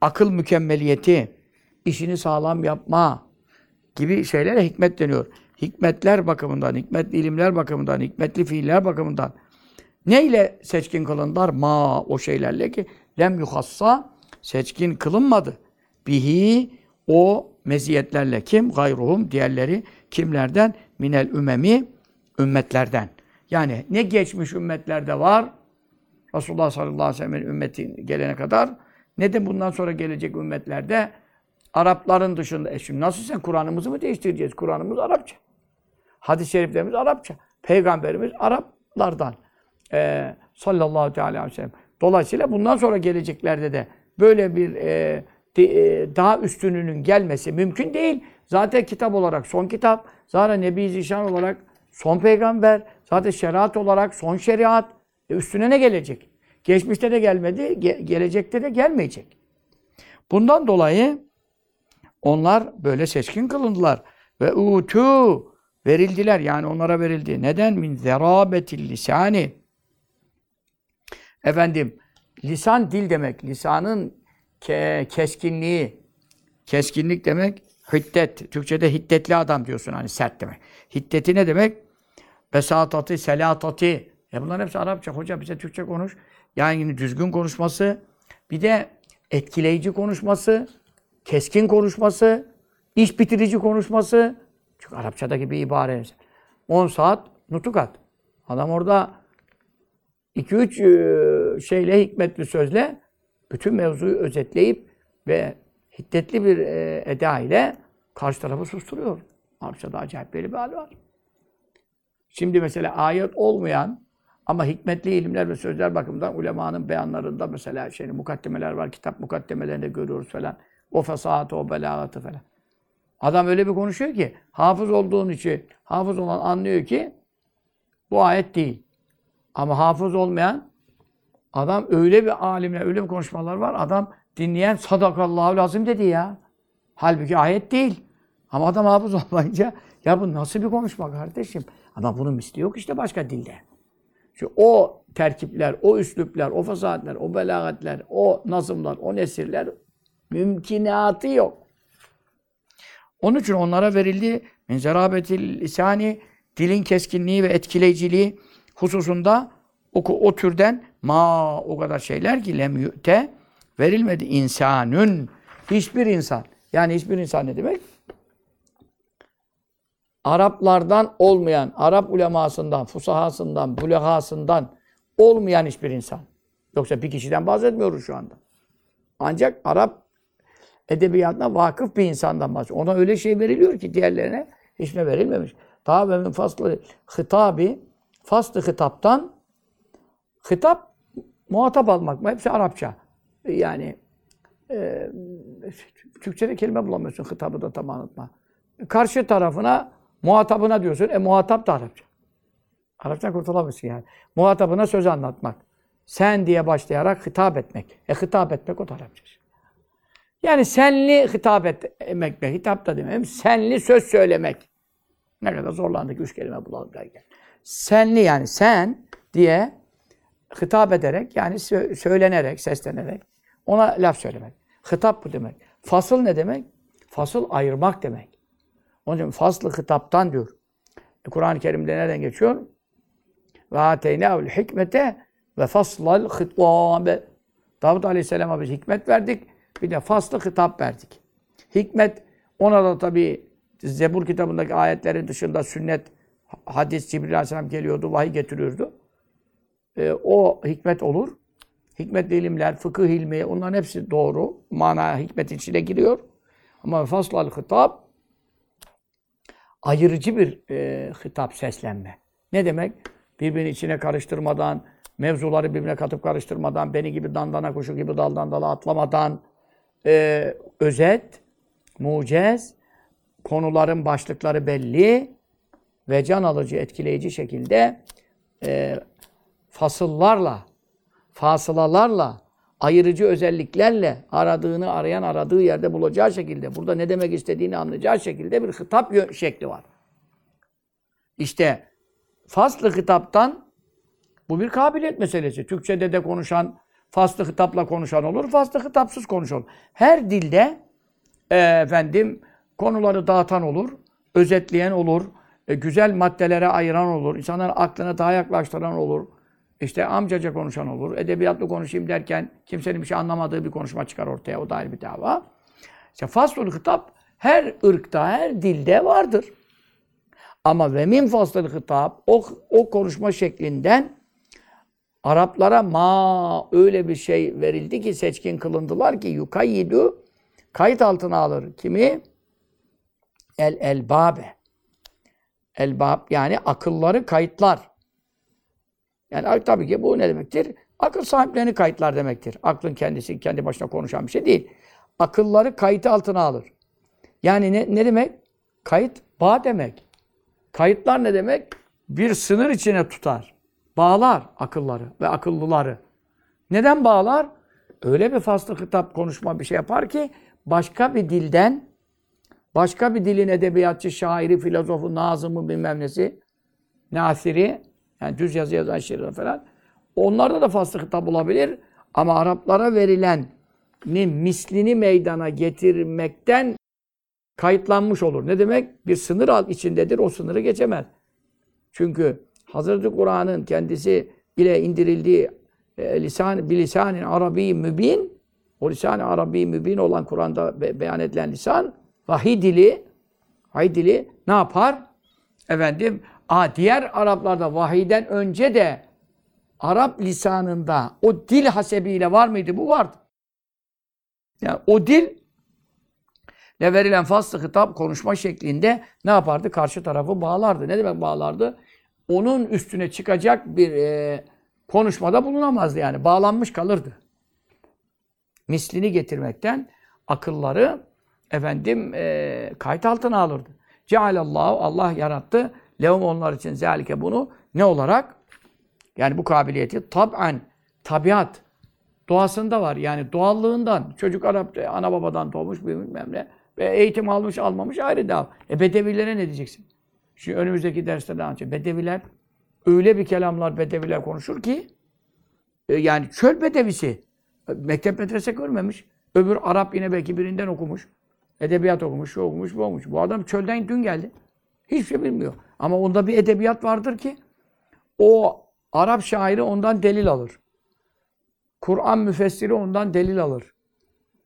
Akıl mükemmeliyeti. işini sağlam yapma gibi şeylere hikmet deniyor. Hikmetler bakımından, hikmetli ilimler bakımından, hikmetli fiiller bakımından. Neyle seçkin kılındılar? Ma o şeylerle ki lem yuhassa seçkin kılınmadı. Bihi o meziyetlerle kim? Gayruhum diğerleri kimlerden? Minel ümemi ümmetlerden. Yani ne geçmiş ümmetlerde var Resulullah sallallahu aleyhi ve sellem'in ümmeti gelene kadar ne de bundan sonra gelecek ümmetlerde Arapların dışında. E şimdi nasıl sen Kur'an'ımızı mı değiştireceğiz? Kur'an'ımız Arapça. Hadis-i şeriflerimiz Arapça. Peygamberimiz Araplardan. Ee, sallallahu teala aleyhi ve sellem. Dolayısıyla bundan sonra geleceklerde de böyle bir e, de, e, daha üstününün gelmesi mümkün değil. Zaten kitap olarak son kitap. Zaten Nebi Zişan olarak son peygamber. Zaten şeriat olarak son şeriat. E üstüne ne gelecek? Geçmişte de gelmedi, ge- gelecekte de gelmeyecek. Bundan dolayı onlar böyle seçkin kılındılar. Ve utu verildiler. Yani onlara verildi. Neden? Min zerabetil lisani. Efendim, lisan dil demek. Lisanın ke keskinliği. Keskinlik demek hiddet. Türkçe'de hiddetli adam diyorsun hani sert demek. Hiddeti ne demek? Besatati, selatati. E bunların hepsi Arapça. Hoca bize Türkçe konuş. Yani düzgün konuşması, bir de etkileyici konuşması, keskin konuşması, iş bitirici konuşması. Çünkü Arapçadaki bir ibare. 10 saat nutukat. Adam orada 2-3 şeyle, hikmetli sözle bütün mevzuyu özetleyip ve hiddetli bir e, eda ile karşı tarafı susturuyor. Arapçada acayip böyle bir hal var. Şimdi mesela ayet olmayan ama hikmetli ilimler ve sözler bakımından ulemanın beyanlarında mesela şey mukaddemeler var, kitap mukaddemelerinde görüyoruz falan. O fesahatı, o belagatı falan. Adam öyle bir konuşuyor ki hafız olduğun için hafız olan anlıyor ki bu ayet değil. Ama hafız olmayan adam öyle bir alimle öyle bir konuşmalar var. Adam dinleyen sadakallahu lazım dedi ya. Halbuki ayet değil. Ama adam hafız [laughs] olmayınca ya bu nasıl bir konuşma kardeşim? Ama bunun misli yok işte başka dilde. Çünkü o terkipler, o üsluplar, o fasahatler, o belagatler, o nazımlar, o nesirler mümkünatı yok. Onun için onlara verildi min zerabetil lisani dilin keskinliği ve etkileyiciliği hususunda o, o türden ma o kadar şeyler ki lem yü'te verilmedi insanün hiçbir insan. Yani hiçbir insan ne demek? Araplardan olmayan, Arap ulemasından, fusahasından, bulehasından olmayan hiçbir insan. Yoksa bir kişiden bahsetmiyoruz şu anda. Ancak Arap edebiyatına vakıf bir insandan bahsediyor. Ona öyle şey veriliyor ki diğerlerine hiçbir verilmemiş. Daha ve faslı hitabi, faslı hitaptan hitap muhatap almak mı? Hepsi Arapça. Yani e, Türkçe'de kelime bulamıyorsun hitabı da tam anlatma. Karşı tarafına muhatabına diyorsun. E muhatap da Arapça. Arapça kurtulamıyorsun yani. Muhatabına söz anlatmak. Sen diye başlayarak hitap etmek. E hitap etmek o da Arapça. Yani senli hitap etmek be. Hitap da demeyeyim. Senli söz söylemek. Ne kadar zorlandık üç kelime bulalım derken. Senli yani sen diye hitap ederek yani sö- söylenerek, seslenerek ona laf söylemek. Hitap bu demek. Fasıl ne demek? Fasıl ayırmak demek. Onun için faslı hitaptan diyor. Kur'an-ı Kerim'de nereden geçiyor? Ve ateynâul hikmete ve faslal hitâbe. Davud Aleyhisselam'a biz hikmet verdik. Bir de faslı hitap verdik. Hikmet ona da tabi Zebur kitabındaki ayetlerin dışında sünnet, hadis, Cibril Aleyhisselam geliyordu, vahiy getiriyordu. E, o hikmet olur. Hikmetli ilimler, fıkıh ilmi, onların hepsi doğru. Mana hikmetin içine giriyor. Ama faslal hitap ayırıcı bir e, hitap, seslenme. Ne demek? Birbirini içine karıştırmadan, mevzuları birbirine katıp karıştırmadan, beni gibi dandana kuşu gibi daldan dala atlamadan, e, özet, mucez, konuların başlıkları belli ve can alıcı, etkileyici şekilde e, fasıllarla, fasılalarla, ayırıcı özelliklerle aradığını arayan aradığı yerde bulacağı şekilde, burada ne demek istediğini anlayacağı şekilde bir hitap şekli var. İşte faslı hitaptan bu bir kabiliyet meselesi. Türkçede de konuşan, faslı hitapla konuşan olur, faslı hitapsız konuşan olur. Her dilde e, efendim konuları dağıtan olur, özetleyen olur, e, güzel maddelere ayıran olur, insanların aklına daha yaklaştıran olur. İşte amcaca konuşan olur, edebiyatlı konuşayım derken kimsenin bir şey anlamadığı bir konuşma çıkar ortaya, o da ayrı bir dava. İşte faslul hitap her ırkta, her dilde vardır. Ama ve min faslul hitap o, o konuşma şeklinden Araplara ma öyle bir şey verildi ki seçkin kılındılar ki yukayyidu kayıt altına alır. Kimi? El elbabe. Elbab yani akılları kayıtlar. Yani tabii ki bu ne demektir? Akıl sahiplerini kayıtlar demektir. Aklın kendisi kendi başına konuşan bir şey değil. Akılları kayıt altına alır. Yani ne, ne demek? Kayıt bağ demek. Kayıtlar ne demek? Bir sınır içine tutar. Bağlar akılları ve akıllıları. Neden bağlar? Öyle bir faslı hitap konuşma bir şey yapar ki başka bir dilden başka bir dilin edebiyatçı, şairi, filozofu, nazımı bilmem nesi, nasiri, yani düz yazı yazan şiirler falan. Onlarda da faslı hitap olabilir. Ama Araplara verilenin mislini meydana getirmekten kayıtlanmış olur. Ne demek? Bir sınır alt içindedir, o sınırı geçemez. Çünkü Hazreti Kur'an'ın kendisi ile indirildiği e, lisan, bilisanin arabi mübin, o lisan-ı arabi mübin olan Kur'an'da be beyan edilen lisan, vahiy dili, vahiy dili ne yapar? Efendim, a, diğer Araplarda vahiyden önce de Arap lisanında o dil hasebiyle var mıydı? Bu vardı. Yani o dil ne verilen faslı hitap konuşma şeklinde ne yapardı? Karşı tarafı bağlardı. Ne demek bağlardı? Onun üstüne çıkacak bir e, konuşmada bulunamazdı yani. Bağlanmış kalırdı. Mislini getirmekten akılları efendim e, kayıt altına alırdı. Cealallahu Allah yarattı. Lehum onlar için zelike bunu ne olarak? Yani bu kabiliyeti tab'an, tabiat doğasında var. Yani doğallığından. Çocuk Arap, ana babadan doğmuş bilmem ne. Ve eğitim almış almamış ayrı dava. E bedevilere ne diyeceksin? Şimdi önümüzdeki derste de anlatacağım. Bedeviler öyle bir kelamlar bedeviler konuşur ki e, yani çöl bedevisi. Mektep medrese görmemiş. Öbür Arap yine belki birinden okumuş. Edebiyat okumuş, şu okumuş, bu okumuş. Bu adam çölden dün geldi. Hiçbir şey bilmiyor. Ama onda bir edebiyat vardır ki o Arap şairi ondan delil alır. Kur'an müfessiri ondan delil alır.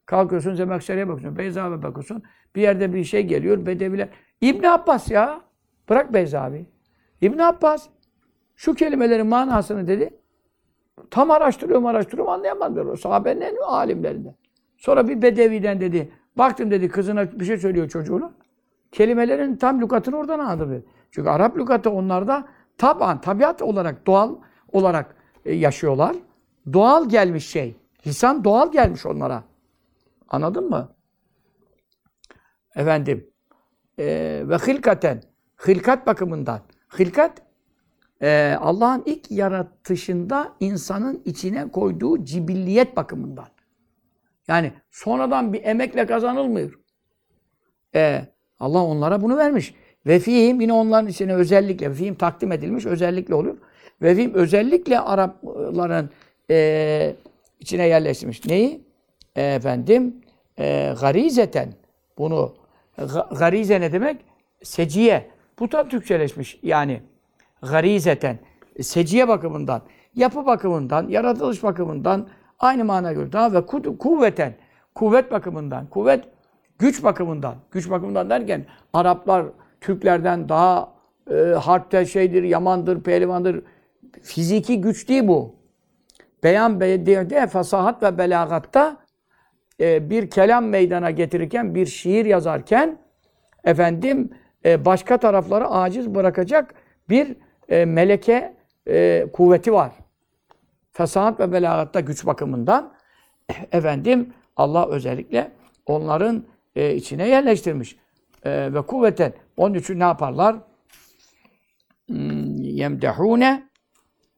Kalkıyorsun Zemekşeri'ye bakıyorsun, Beyzavi'ye bakıyorsun. Bir yerde bir şey geliyor, Bedeviler. İbn Abbas ya. Bırak Beyzavi. İbn Abbas şu kelimelerin manasını dedi. Tam araştırıyorum, araştırıyorum anlayamadım. Sahabenin en alimlerinden. Sonra bir Bedevi'den dedi. Baktım dedi kızına bir şey söylüyor çocuğuna. Kelimelerin tam lügatını oradan anladım dedi. Çünkü Arap lügatı onlarda taban, tabiat olarak, doğal olarak e, yaşıyorlar. Doğal gelmiş şey. Lisan doğal gelmiş onlara. Anladın mı? Efendim e, ve hilkaten hilkat bakımından hilkat e, Allah'ın ilk yaratışında insanın içine koyduğu cibilliyet bakımından. Yani sonradan bir emekle kazanılmıyor. E, Allah onlara bunu vermiş. Ve fihim yine onların içine özellikle, fihim takdim edilmiş özellikle oluyor. Ve fihim özellikle Arapların e, içine yerleştirmiş. Neyi? E, efendim, e, garizeten. Bunu, garize ne demek? Seciye. Bu da Türkçeleşmiş yani. Garizeten. Seciye bakımından, yapı bakımından, yaratılış bakımından aynı mana görüyor. Daha ve kuvveten. Kuvvet bakımından. Kuvvet güç bakımından. Güç bakımından derken Araplar Türklerden daha e, harpte şeydir, yamandır, pehlivandır. Fiziki güç değil bu. Beyan de fasahat ve belagatta e, bir kelam meydana getirirken, bir şiir yazarken efendim e, başka tarafları aciz bırakacak bir e, meleke e, kuvveti var. Fesahat ve belagatta güç bakımından [clears throat] efendim Allah özellikle onların e, içine yerleştirmiş. E, ve kuvveten. Onun için ne yaparlar? Hmm, yemdehune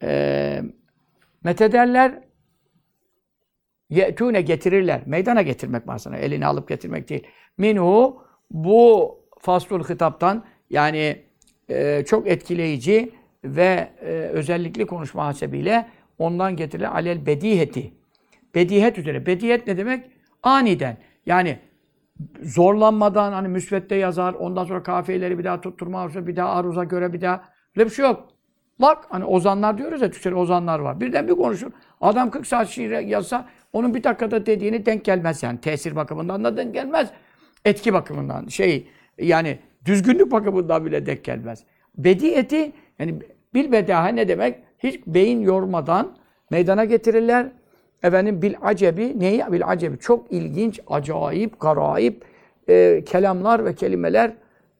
e, methederler Ye'tûne getirirler. Meydana getirmek manasına. Elini alıp getirmek değil. Minhu bu faslul hitaptan yani e, çok etkileyici ve e, özellikli konuşma hasebiyle ondan getirilen alel bediheti. Bedihet üzere. Bedihet ne demek? Aniden. Yani zorlanmadan hani müsvedde yazar, ondan sonra kafiyeleri bir daha tutturma, bir daha aruza göre bir daha. Öyle bir şey yok. Bak hani ozanlar diyoruz ya Türkçe'de ozanlar var. Birden bir konuşur. Adam 40 saat şiir yazsa onun bir dakikada dediğini denk gelmez yani. Tesir bakımından da denk gelmez. Etki bakımından şey yani düzgünlük bakımından bile denk gelmez. Bediyeti yani bil bedaha ne demek? Hiç beyin yormadan meydana getirirler. Efendim bil acebi neyi? Bil acebi çok ilginç, acayip, garayip e, kelamlar ve kelimeler,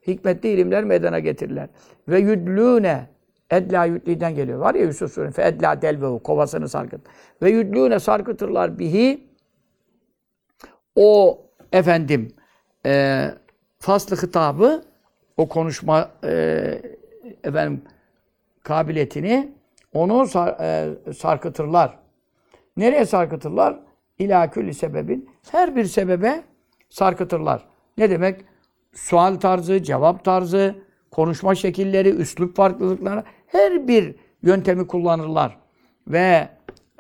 hikmetli ilimler meydana getirirler. Ve yudlûne Edla yüdliden geliyor. Var ya Yusuf Suresi. Fe edla delvehu. Kovasını sarkıt. Ve yüdlûne sarkıtırlar bihi. O efendim e, faslı hitabı o konuşma e, efendim kabiliyetini onu sar, e, sarkıtırlar. Nereye sarkıtırlar? İlâ külli sebebin. Her bir sebebe sarkıtırlar. Ne demek? Sual tarzı, cevap tarzı, konuşma şekilleri, üslup farklılıkları her bir yöntemi kullanırlar. Ve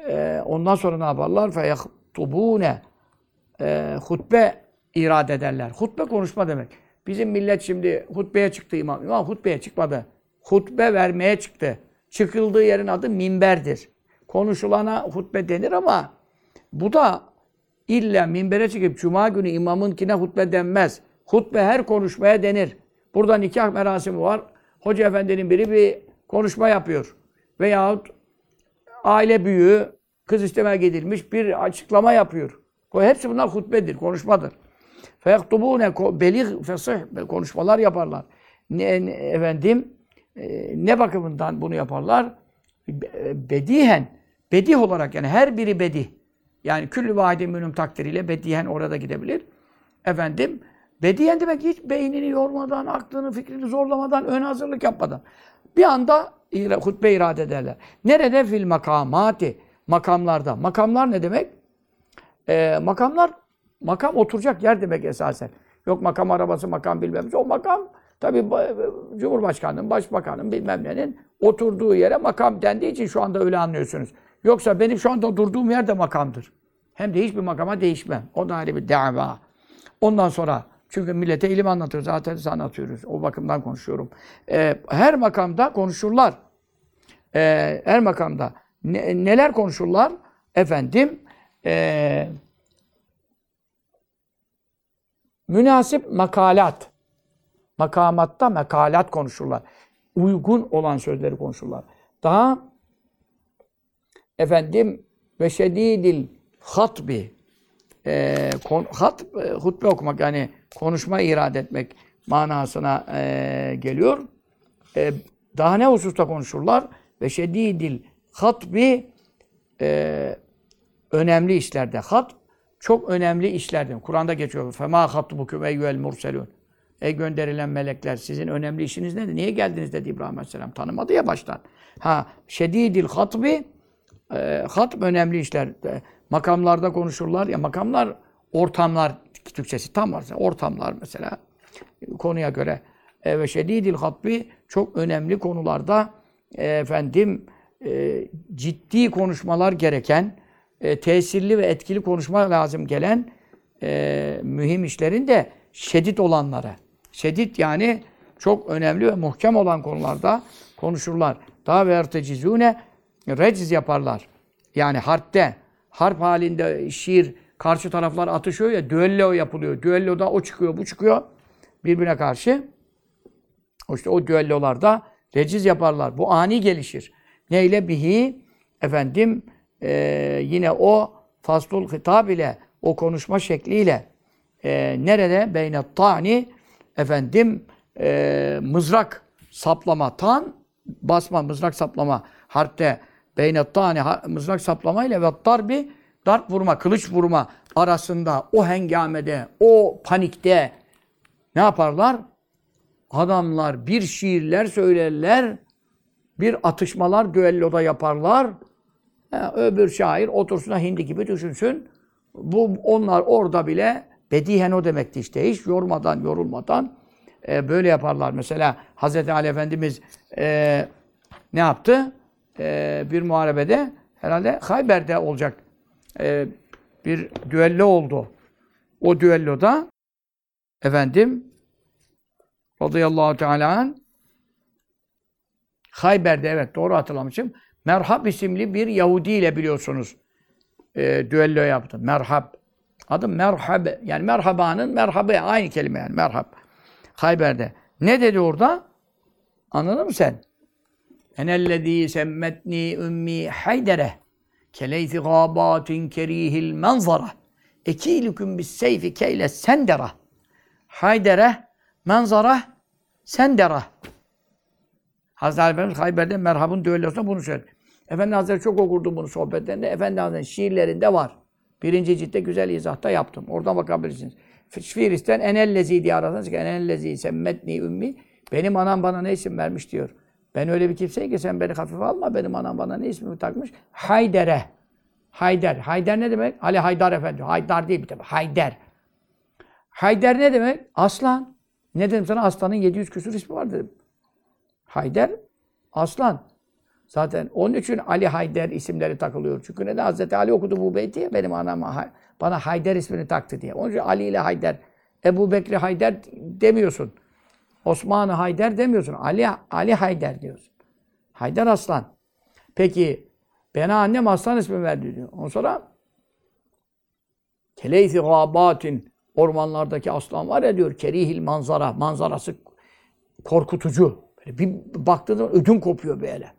e, ondan sonra ne yaparlar? Feyehtubune e, hutbe irade ederler. Hutbe konuşma demek. Bizim millet şimdi hutbeye çıktı imam. İmam hutbeye çıkmadı. Hutbe vermeye çıktı. Çıkıldığı yerin adı minberdir. Konuşulana hutbe denir ama bu da illa minbere çıkıp cuma günü imamınkine hutbe denmez. Hutbe her konuşmaya denir. Burada nikah merasimi var. Hoca efendinin biri bir konuşma yapıyor. Veyahut aile büyüğü kız istemeye gidilmiş bir açıklama yapıyor. Hepsi bunlar hutbedir, konuşmadır. Feyaktubune belih fesih konuşmalar yaparlar. Ne, efendim e, ne bakımından bunu yaparlar? Bedihen, bedih olarak yani her biri bedih. Yani küllü vahidin münüm takdiriyle bedihen orada gidebilir. Efendim bedihen demek hiç beynini yormadan, aklını, fikrini zorlamadan, ön hazırlık yapmadan. Bir anda hutbe irade ederler. Nerede? Fil makamati. Makamlarda. Makamlar ne demek? Ee, makamlar, makam oturacak yer demek esasen. Yok makam arabası, makam bilmem O makam tabi Cumhurbaşkanı'nın, Başbakan'ın bilmem nenin oturduğu yere makam dendiği için şu anda öyle anlıyorsunuz. Yoksa benim şu anda durduğum yer de makamdır. Hem de hiçbir makama değişmem. O da ayrı bir dava. Ondan sonra çünkü millete ilim anlatıyoruz. Zaten size anlatıyoruz. O bakımdan konuşuyorum. Ee, her makamda konuşurlar. Ee, her makamda. Ne, neler konuşurlar? Efendim e, münasip makalat. Makamatta mekalat konuşurlar. Uygun olan sözleri konuşurlar. Daha efendim ve şedidil hatbi e, kon, hat, e, hutbe okumak yani konuşma irade etmek manasına e, geliyor. E, daha ne hususta konuşurlar? Ve şedidil hatbi e, önemli işlerde. Hat çok önemli işlerden. Kur'an'da geçiyor. Fema hatbukum eyyuhel murselun. Ey gönderilen melekler sizin önemli işiniz nedir? Niye geldiniz dedi İbrahim Aleyhisselam. Tanımadı ya baştan. Ha şedidil hatbi e, hatb önemli işler. E, makamlarda konuşurlar. Ya makamlar ortamlar Türkçesi tam var. Ortamlar mesela konuya göre. E, ve şedidil hatbi çok önemli konularda e, efendim e, ciddi konuşmalar gereken, e, tesirli ve etkili konuşma lazım gelen e, mühim işlerin de şedid olanlara. Şedid yani çok önemli ve muhkem olan konularda konuşurlar. Daha ve ertecizune reciz yaparlar. Yani harpte, harp halinde şiir karşı taraflar atışıyor ya, düello yapılıyor. Düelloda o çıkıyor, bu çıkıyor birbirine karşı. İşte o düellolarda reciz yaparlar. Bu ani gelişir. Neyle? Bihi efendim e, yine o faslul hitap ile o konuşma şekliyle e, nerede? Beynet tani efendim e, mızrak saplama tan basma mızrak saplama harpte beynet tani mızrak saplama ile ve darbi darp vurma kılıç vurma arasında o hengamede o panikte ne yaparlar? Adamlar bir şiirler söylerler bir atışmalar düelloda yaparlar. Ha, öbür şair otursun hindi gibi düşünsün. Bu onlar orada bile bedihen o demekti işte. Hiç yormadan, yorulmadan e, böyle yaparlar. Mesela Hazreti Ali Efendimiz e, ne yaptı? E, bir muharebede herhalde Hayber'de olacak e, bir düello oldu. O düelloda efendim radıyallahu teala Hayber'de evet doğru hatırlamışım. Merhab isimli bir Yahudi ile biliyorsunuz e, düello yaptı. Merhab. Adı Merhab. Yani merhabanın merhabı aynı kelime yani merhab. Hayber'de. Ne dedi orada? Anladın mı sen? Enellezî semmetni ümmi haydere keleyfi gâbâtin kerîhil manzara ekîlüküm bis seyfi keyle sendera haydere manzara sendera Hazreti Efendimiz Hayber'de merhabın düellosunda bunu söyledi. Efendi Hazretleri çok okurdu bunu sohbetlerinde. Efendi Hazretleri şiirlerinde var. Birinci ciltte güzel izahta yaptım. Oradan bakabilirsiniz. Firis'ten enellezi diye ararsanız ki enellezi semmetni ümmi. Benim anam bana ne isim vermiş diyor. Ben öyle bir kimseyim ki sen beni hafife alma. Benim anam bana ne ismimi takmış? Haydere. Hayder. Hayder ne demek? Ali Haydar Efendi. Haydar değil bir tabi. Hayder. Hayder ne demek? Aslan. Ne dedim sana? Aslanın 700 küsur ismi var dedim. Hayder, aslan. Zaten onun için Ali Hayder isimleri takılıyor. Çünkü neden? Hazreti Ali okudu bu beyti benim anama bana Hayder ismini taktı diye. Onun için Ali ile Hayder, Ebu Bekri Hayder demiyorsun. Osman Hayder demiyorsun. Ali Ali Hayder diyorsun. Hayder Aslan. Peki bana annem Aslan ismi verdi diyor. Ondan sonra Keleyfi gabatin ormanlardaki aslan var ya diyor kerihil manzara manzarası korkutucu. Böyle bir baktığında ödün kopuyor böyle.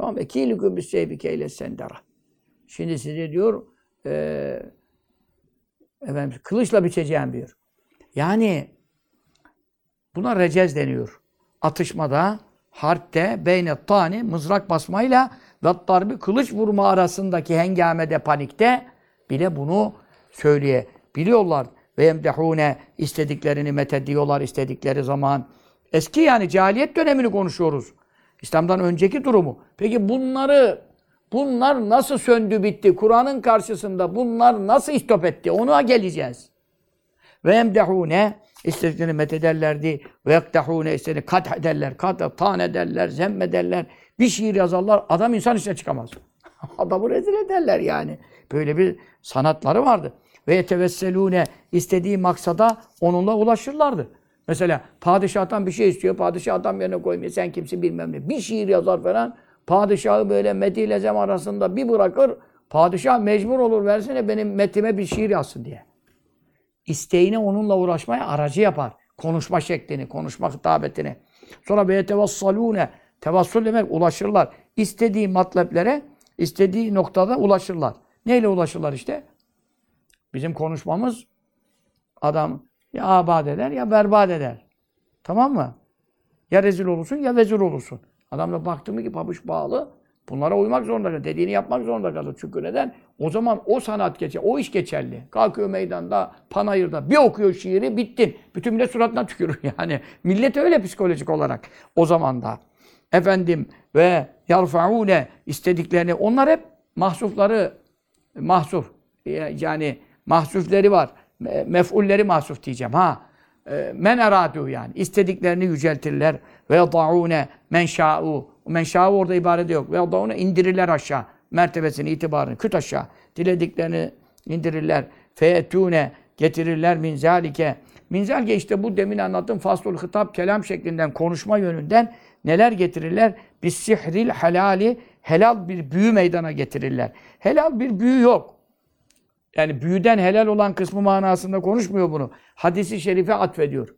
Tamam mı? Ekîlüküm bis seyfi keyle sendara. Şimdi size diyor e, efendim, kılıçla biçeceğim diyor. Yani buna recez deniyor. Atışmada, harpte, beyne tani, mızrak basmayla ve darbi kılıç vurma arasındaki hengamede, panikte bile bunu söyleyebiliyorlar. Ve emdehune istediklerini methediyorlar istedikleri zaman. Eski yani cahiliyet dönemini konuşuyoruz. İslam'dan önceki durumu. Peki bunları bunlar nasıl söndü bitti? Kur'an'ın karşısında bunlar nasıl istop etti? Ona geleceğiz. Ve emdehune istediklerini methederlerdi. Ve yektehune istediklerini kat ederler, kat tan ederler, zemmederler. Bir şiir yazarlar. Adam insan içine çıkamaz. [laughs] Adamı rezil ederler yani. Böyle bir sanatları vardı. Ve yetevesselune istediği maksada onunla ulaşırlardı. Mesela padişahtan bir şey istiyor, padişah adam yerine koymuyor, sen kimsin bilmem ne. Bir şiir yazar falan, padişahı böyle Meti ile Zem arasında bir bırakır, padişah mecbur olur versene benim metime bir şiir yazsın diye. İsteğini onunla uğraşmaya aracı yapar. Konuşma şeklini, konuşma hitabetini. Sonra be tevassalune, tevassul demek ulaşırlar. İstediği matleplere, istediği noktada ulaşırlar. Neyle ulaşırlar işte? Bizim konuşmamız adam ya abad eder ya berbat eder. Tamam mı? Ya rezil olursun ya vezir olursun. Adam da baktı mı ki pabuç bağlı. Bunlara uymak zorunda kalır. Dediğini yapmak zorunda kalır. Çünkü neden? O zaman o sanat geçer, o iş geçerli. Kalkıyor meydanda, panayırda bir okuyor şiiri, bittin. Bütün millet suratına tükürür [laughs] yani. Millet öyle psikolojik olarak o zaman da. Efendim ve yarfaune istediklerini, onlar hep mahsufları, mahsuf yani mahsufleri var mef'ulleri mahsuf diyeceğim. Ha e, men eradu yani. istediklerini yüceltirler. Ve yad'une men şa'u. Men şa'u orada ibare yok. Ve yad'une indirirler aşağı. Mertebesini, itibarını, küt aşağı. Dilediklerini indirirler. Feyetune getirirler min zalike. Min zalike işte bu demin anlattığım faslul hitap kelam şeklinden konuşma yönünden neler getirirler? Bis sihril helali helal bir büyü meydana getirirler. Helal bir büyü yok. Yani büyüden helal olan kısmı manasında konuşmuyor bunu. Hadisi şerife atfediyor.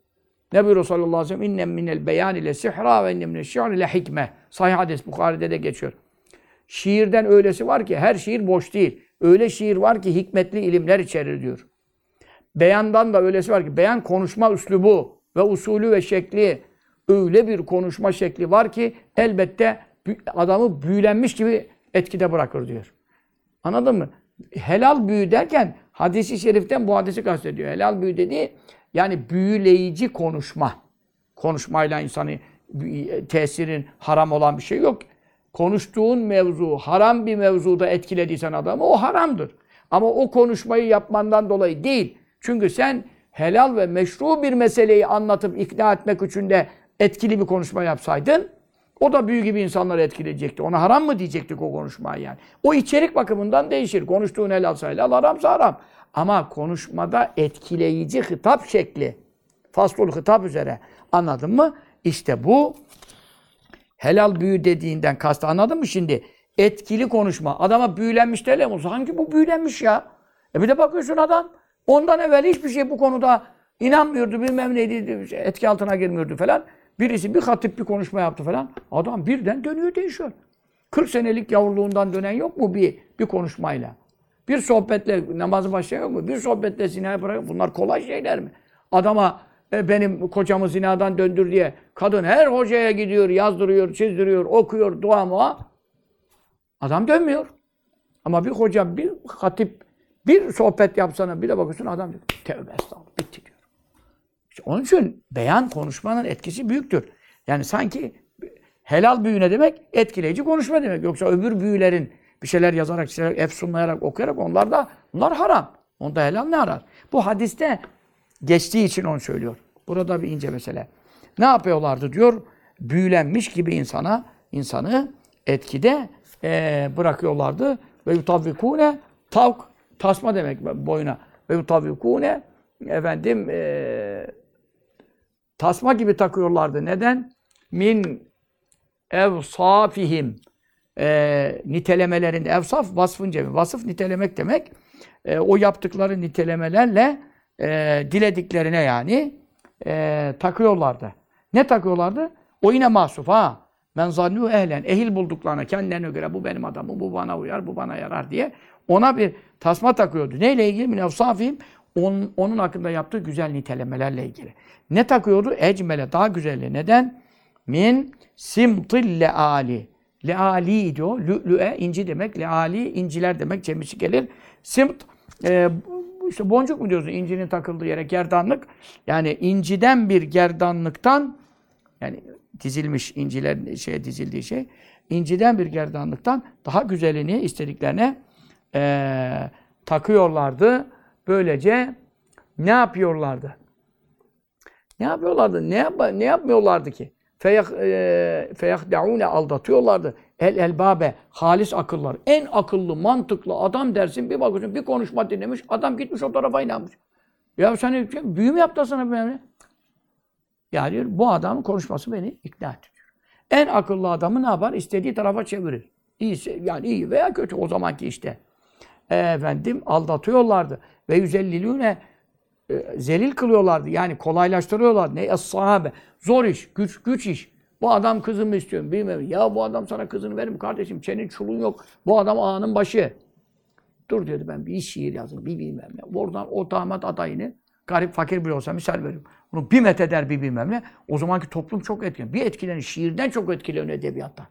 Ne buyuruyor sallallahu aleyhi ve sellem? İnnem minel beyan ile sihra ve innem minel şi'r ile hikme. Sahih hadis Bukhari'de de geçiyor. Şiirden öylesi var ki her şiir boş değil. Öyle şiir var ki hikmetli ilimler içerir diyor. Beyandan da öylesi var ki beyan konuşma üslubu ve usulü ve şekli öyle bir konuşma şekli var ki elbette adamı büyülenmiş gibi etkide bırakır diyor. Anladın mı? Helal büyü derken hadisi şeriften bu hadisi kastediyor. Helal büyü dediği yani büyüleyici konuşma. Konuşmayla insanı tesirin haram olan bir şey yok. Konuştuğun mevzu haram bir mevzuda etkilediysen adamı o haramdır. Ama o konuşmayı yapmandan dolayı değil. Çünkü sen helal ve meşru bir meseleyi anlatıp ikna etmek için de etkili bir konuşma yapsaydın o da büyü gibi insanları etkileyecekti. Ona haram mı diyecektik o konuşmayı yani. O içerik bakımından değişir. Konuştuğun helalsa helal, haramsa haram. Ama konuşmada etkileyici hitap şekli. Faslul hitap üzere. Anladın mı? İşte bu helal büyü dediğinden kastı anladın mı şimdi? Etkili konuşma. Adama büyülenmiş derler mi? Hangi bu büyülenmiş ya? E bir de bakıyorsun adam ondan evvel hiçbir şey bu konuda inanmıyordu, bilmem neydi, etki altına girmiyordu falan. Birisi bir hatip bir konuşma yaptı falan. Adam birden dönüyor değişiyor. 40 senelik yavruluğundan dönen yok mu bir bir konuşmayla? Bir sohbetle namazı başlayan yok mu? Bir sohbetle zinaya bırak. Bunlar kolay şeyler mi? Adama e, benim kocamı zinadan döndür diye kadın her hocaya gidiyor, yazdırıyor, çizdiriyor, okuyor, dua mua. Adam dönmüyor. Ama bir hoca, bir hatip, bir sohbet yapsana bir de bakıyorsun adam diyor, tövbe estağfurullah, onun için beyan konuşmanın etkisi büyüktür. Yani sanki helal büyü ne demek? Etkileyici konuşma demek. Yoksa öbür büyülerin bir şeyler yazarak, çizerek, efsunlayarak, okuyarak onlar da bunlar haram. Onda helal ne arar? Bu hadiste geçtiği için onu söylüyor. Burada bir ince mesele. Ne yapıyorlardı diyor? Büyülenmiş gibi insana, insanı etkide eee, bırakıyorlardı. Ve yutavvikune tavk, tasma demek boyuna. Ve yutavvikune efendim eee tasma gibi takıyorlardı. Neden? Min evsafihim e, nitelemelerinde evsaf vasfın cemi. Vasıf nitelemek demek. E, o yaptıkları nitelemelerle e, dilediklerine yani e, takıyorlardı. Ne takıyorlardı? O yine mahsuf ha. Men zannu ehlen. Ehil bulduklarına kendilerine göre bu benim adamım, bu bana uyar, bu bana yarar diye ona bir tasma takıyordu. Neyle ilgili? Min evsafihim. Onun, onun hakkında yaptığı güzel nitelemelerle ilgili. Ne takıyordu? Ecmele, daha güzelli. Neden? Min simtil leali. Leali diyor. Lü'lü'e inci demek. Leali inciler demek. Cemisi gelir. Simt e, işte boncuk mu diyorsun? İncinin takıldığı yere gerdanlık. Yani inciden bir gerdanlıktan yani dizilmiş incilerin şeye dizildiği şey. inciden bir gerdanlıktan daha güzelini istediklerine e, takıyorlardı. Böylece ne yapıyorlardı? Ne yapıyorlardı? Ne, yap ne yapmıyorlardı ki? Feyahdeûne aldatıyorlardı. El elbabe, halis akıllar. En akıllı, mantıklı adam dersin bir bakıyorsun bir konuşma dinlemiş. Adam gitmiş o tarafa inanmış. Ya sen büyü mü yaptı sana bilmem Ya diyor bu adamın konuşması beni ikna etti diyor. En akıllı adamı ne yapar? İstediği tarafa çevirir. İyisi, yani iyi veya kötü o zamanki işte. E, efendim aldatıyorlardı. Ve yüzellilüne e, zelil kılıyorlardı. Yani kolaylaştırıyorlardı. Ne? sahabe. Zor iş, güç, güç iş. Bu adam kızımı istiyorum bilmem. Ya bu adam sana kızını verir mi kardeşim? Senin çulun yok. Bu adam ağanın başı. Dur dedi ben bir şiir yazdım, bir bilmem ne. Oradan o damat adayını garip fakir bile olsa misal veriyorum. Bunu bir met eder bir bilmem ne. O zamanki toplum çok etkileniyor. Bir etkilenir. Şiirden çok etkileniyor edebiyattan.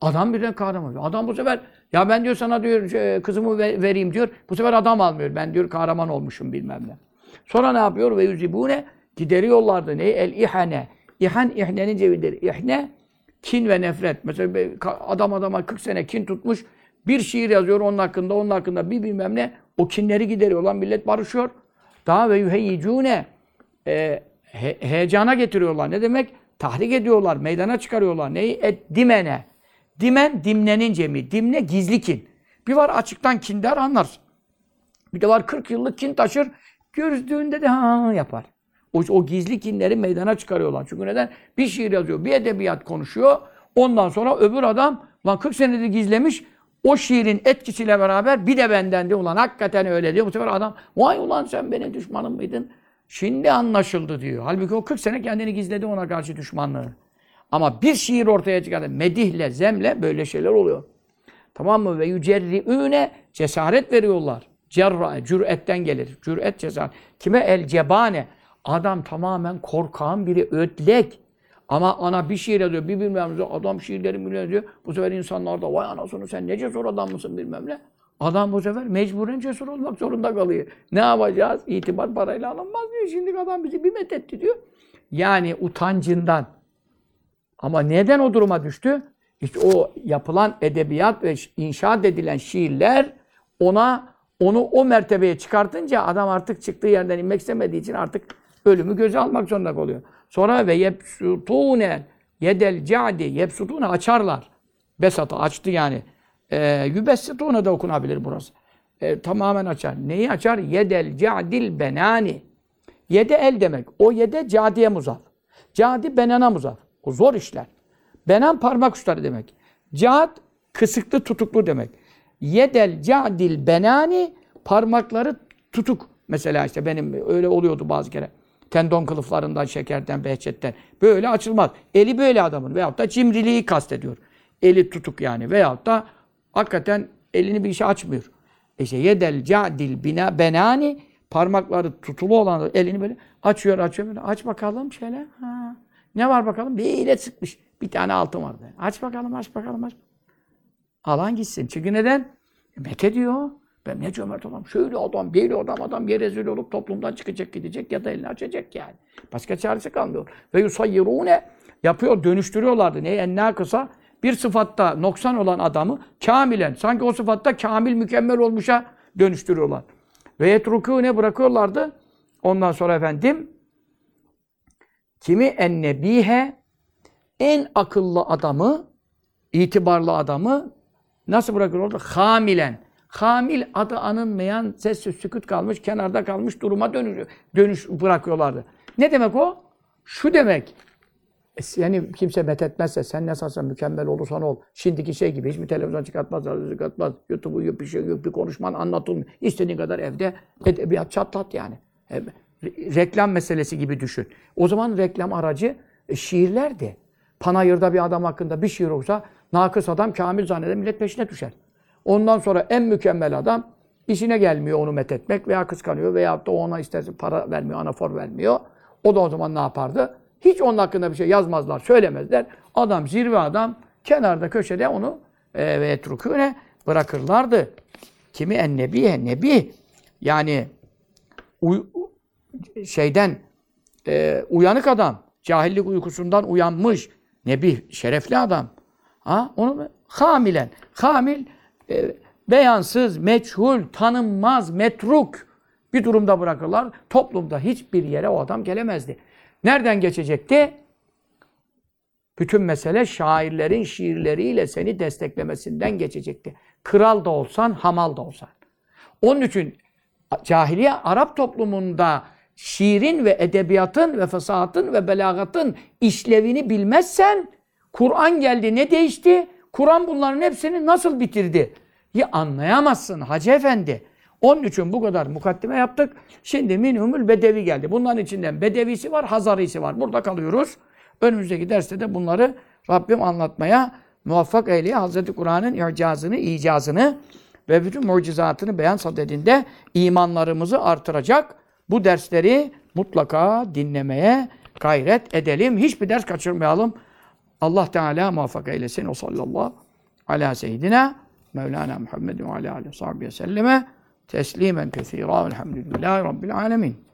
Adam birden kahraman. Adam bu sefer ya ben diyor sana diyor şey, kızımı vereyim diyor. Bu sefer adam almıyor. Ben diyor kahraman olmuşum bilmem ne. Sonra ne yapıyor? Ve yüzibune gideriyorlardı. Neyi? El ihane. İhan ihnenin cevidir. İhne kin ve nefret. Mesela adam adama 40 sene kin tutmuş. Bir şiir yazıyor onun hakkında, onun hakkında bir bilmem ne. O kinleri gideriyor. Lan millet barışıyor. Daha ve yüheyyicune e, he, heyecana getiriyorlar. Ne demek? Tahrik ediyorlar, meydana çıkarıyorlar. Neyi? Et dimene. Dimen, dimnenin cemi. Dimne gizli kin. Bir var açıktan kin der anlarsın. Bir de var 40 yıllık kin taşır. Gördüğünde de ha yapar. O, o gizli kinleri meydana çıkarıyorlar. Çünkü neden? Bir şiir yazıyor, bir edebiyat konuşuyor. Ondan sonra öbür adam lan 40 senedir gizlemiş. O şiirin etkisiyle beraber bir de benden diyor. Ulan hakikaten öyle diyor. Bu sefer adam vay ulan sen benim düşmanım mıydın? Şimdi anlaşıldı diyor. Halbuki o 40 sene kendini gizledi ona karşı düşmanlığı. Ama bir şiir ortaya çıkardı. Medihle, zemle böyle şeyler oluyor. Tamam mı? Ve yücerri'üne cesaret veriyorlar. Cerra, cüretten gelir. Cüret cesaret. Kime? El cebane. Adam tamamen korkan biri, ödlek. Ama ana bir şiir yazıyor, bir bilmem ne adam şiirleri bilmem yazıyor. Bu sefer insanlar da vay anasını sen ne cesur adam mısın bilmem ne. Adam bu sefer mecburen cesur olmak zorunda kalıyor. Ne yapacağız? İtibar parayla alınmaz diyor. Şimdi adam bizi bir methetti diyor. Yani utancından. Ama neden o duruma düştü? İşte o yapılan edebiyat ve inşaat edilen şiirler ona onu o mertebeye çıkartınca adam artık çıktığı yerden inmek istemediği için artık ölümü göze almak zorunda kalıyor. Sonra ve yebsutune yedel cadi yebsutune açarlar. Besata açtı yani. E, yübessitune de okunabilir burası. E, tamamen açar. Neyi açar? Yedel cadil benani. Yede el demek. O yede cadiye muzaf. Cadi benana muzaf. O zor işler. Benan parmak uçları demek. Cad kısıklı tutuklu demek. Yedel cadil benani parmakları tutuk. Mesela işte benim öyle oluyordu bazı kere. Tendon kılıflarından, şekerden, behçetten. Böyle açılmaz. Eli böyle adamın. Veyahut da cimriliği kastediyor. Eli tutuk yani. Veyahut da hakikaten elini bir işe açmıyor. İşte yedel cadil bina benani parmakları tutulu olan elini böyle açıyor açıyor böyle aç bakalım şöyle. Ha. Ne var bakalım? Bir ile sıkmış. Bir tane altın vardı. Aç bakalım aç bakalım aç. Alan gitsin. Çünkü neden? E, Met ediyor. Ben ne cömert adam. Şöyle adam, böyle adam, adam yer rezil olup toplumdan çıkacak gidecek ya da elini açacak yani. Başka çaresi kalmıyor. Ve yusayyirune yapıyor, dönüştürüyorlardı. Ne? Enna kısa bir sıfatta noksan olan adamı kamilen, sanki o sıfatta kamil, mükemmel olmuşa dönüştürüyorlar. Ve yetrukûne bırakıyorlardı. Ondan sonra efendim kimi ennebihe en akıllı adamı, itibarlı adamı nasıl bırakıyorlardı? Hamilen. Hamil adı anılmayan, sessiz sükut kalmış, kenarda kalmış duruma dönüyor, dönüş bırakıyorlardı. Ne demek o? Şu demek. E, Seni kimse methetmezse, sen nasılsa mükemmel olursan ol. Şimdiki şey gibi hiçbir televizyon çıkartmaz, radyo çıkartmaz. YouTube'u yok, bir şey yok, bir konuşman anlatılmıyor. İstediğin kadar evde edebiyat çatlat yani. Re- reklam meselesi gibi düşün. O zaman reklam aracı e, şiirlerdi. Panayırda bir adam hakkında bir şiir olsa, nakıs adam kamil zanneder, millet peşine düşer. Ondan sonra en mükemmel adam işine gelmiyor onu methetmek veya kıskanıyor veya da ona isterse para vermiyor, anafor vermiyor. O da o zaman ne yapardı? Hiç onun hakkında bir şey yazmazlar, söylemezler. Adam zirve adam kenarda köşede onu e, ve etruküne bırakırlardı. Kimi en nebiye nebi yani uy- şeyden e, uyanık adam, cahillik uykusundan uyanmış nebi şerefli adam. Ha onu hamilen, hamil e, beyansız, meçhul, tanınmaz, metruk bir durumda bırakırlar. Toplumda hiçbir yere o adam gelemezdi. Nereden geçecekti? Bütün mesele şairlerin şiirleriyle seni desteklemesinden geçecekti. Kral da olsan, hamal da olsan. Onun için cahiliye Arap toplumunda şiirin ve edebiyatın ve fesatın ve belagatın işlevini bilmezsen Kur'an geldi ne değişti? Kur'an bunların hepsini nasıl bitirdi? Ya anlayamazsın Hacı Efendi. Onun için bu kadar mukaddime yaptık. Şimdi minhumul bedevi geldi. Bunların içinden bedevisi var, hazarisi var. Burada kalıyoruz. Önümüzdeki derste de bunları Rabbim anlatmaya muvaffak eyleye Hazreti Kur'an'ın icazını, icazını ve bütün mucizatını beyan sadedinde imanlarımızı artıracak bu dersleri mutlaka dinlemeye gayret edelim. Hiçbir ders kaçırmayalım. Allah Teala muvaffak eylesin. O sallallahu ala seyyidina Mevlana Muhammed ve ala aleyhi ve selleme teslimen kesira. Elhamdülillahi Rabbil alemin.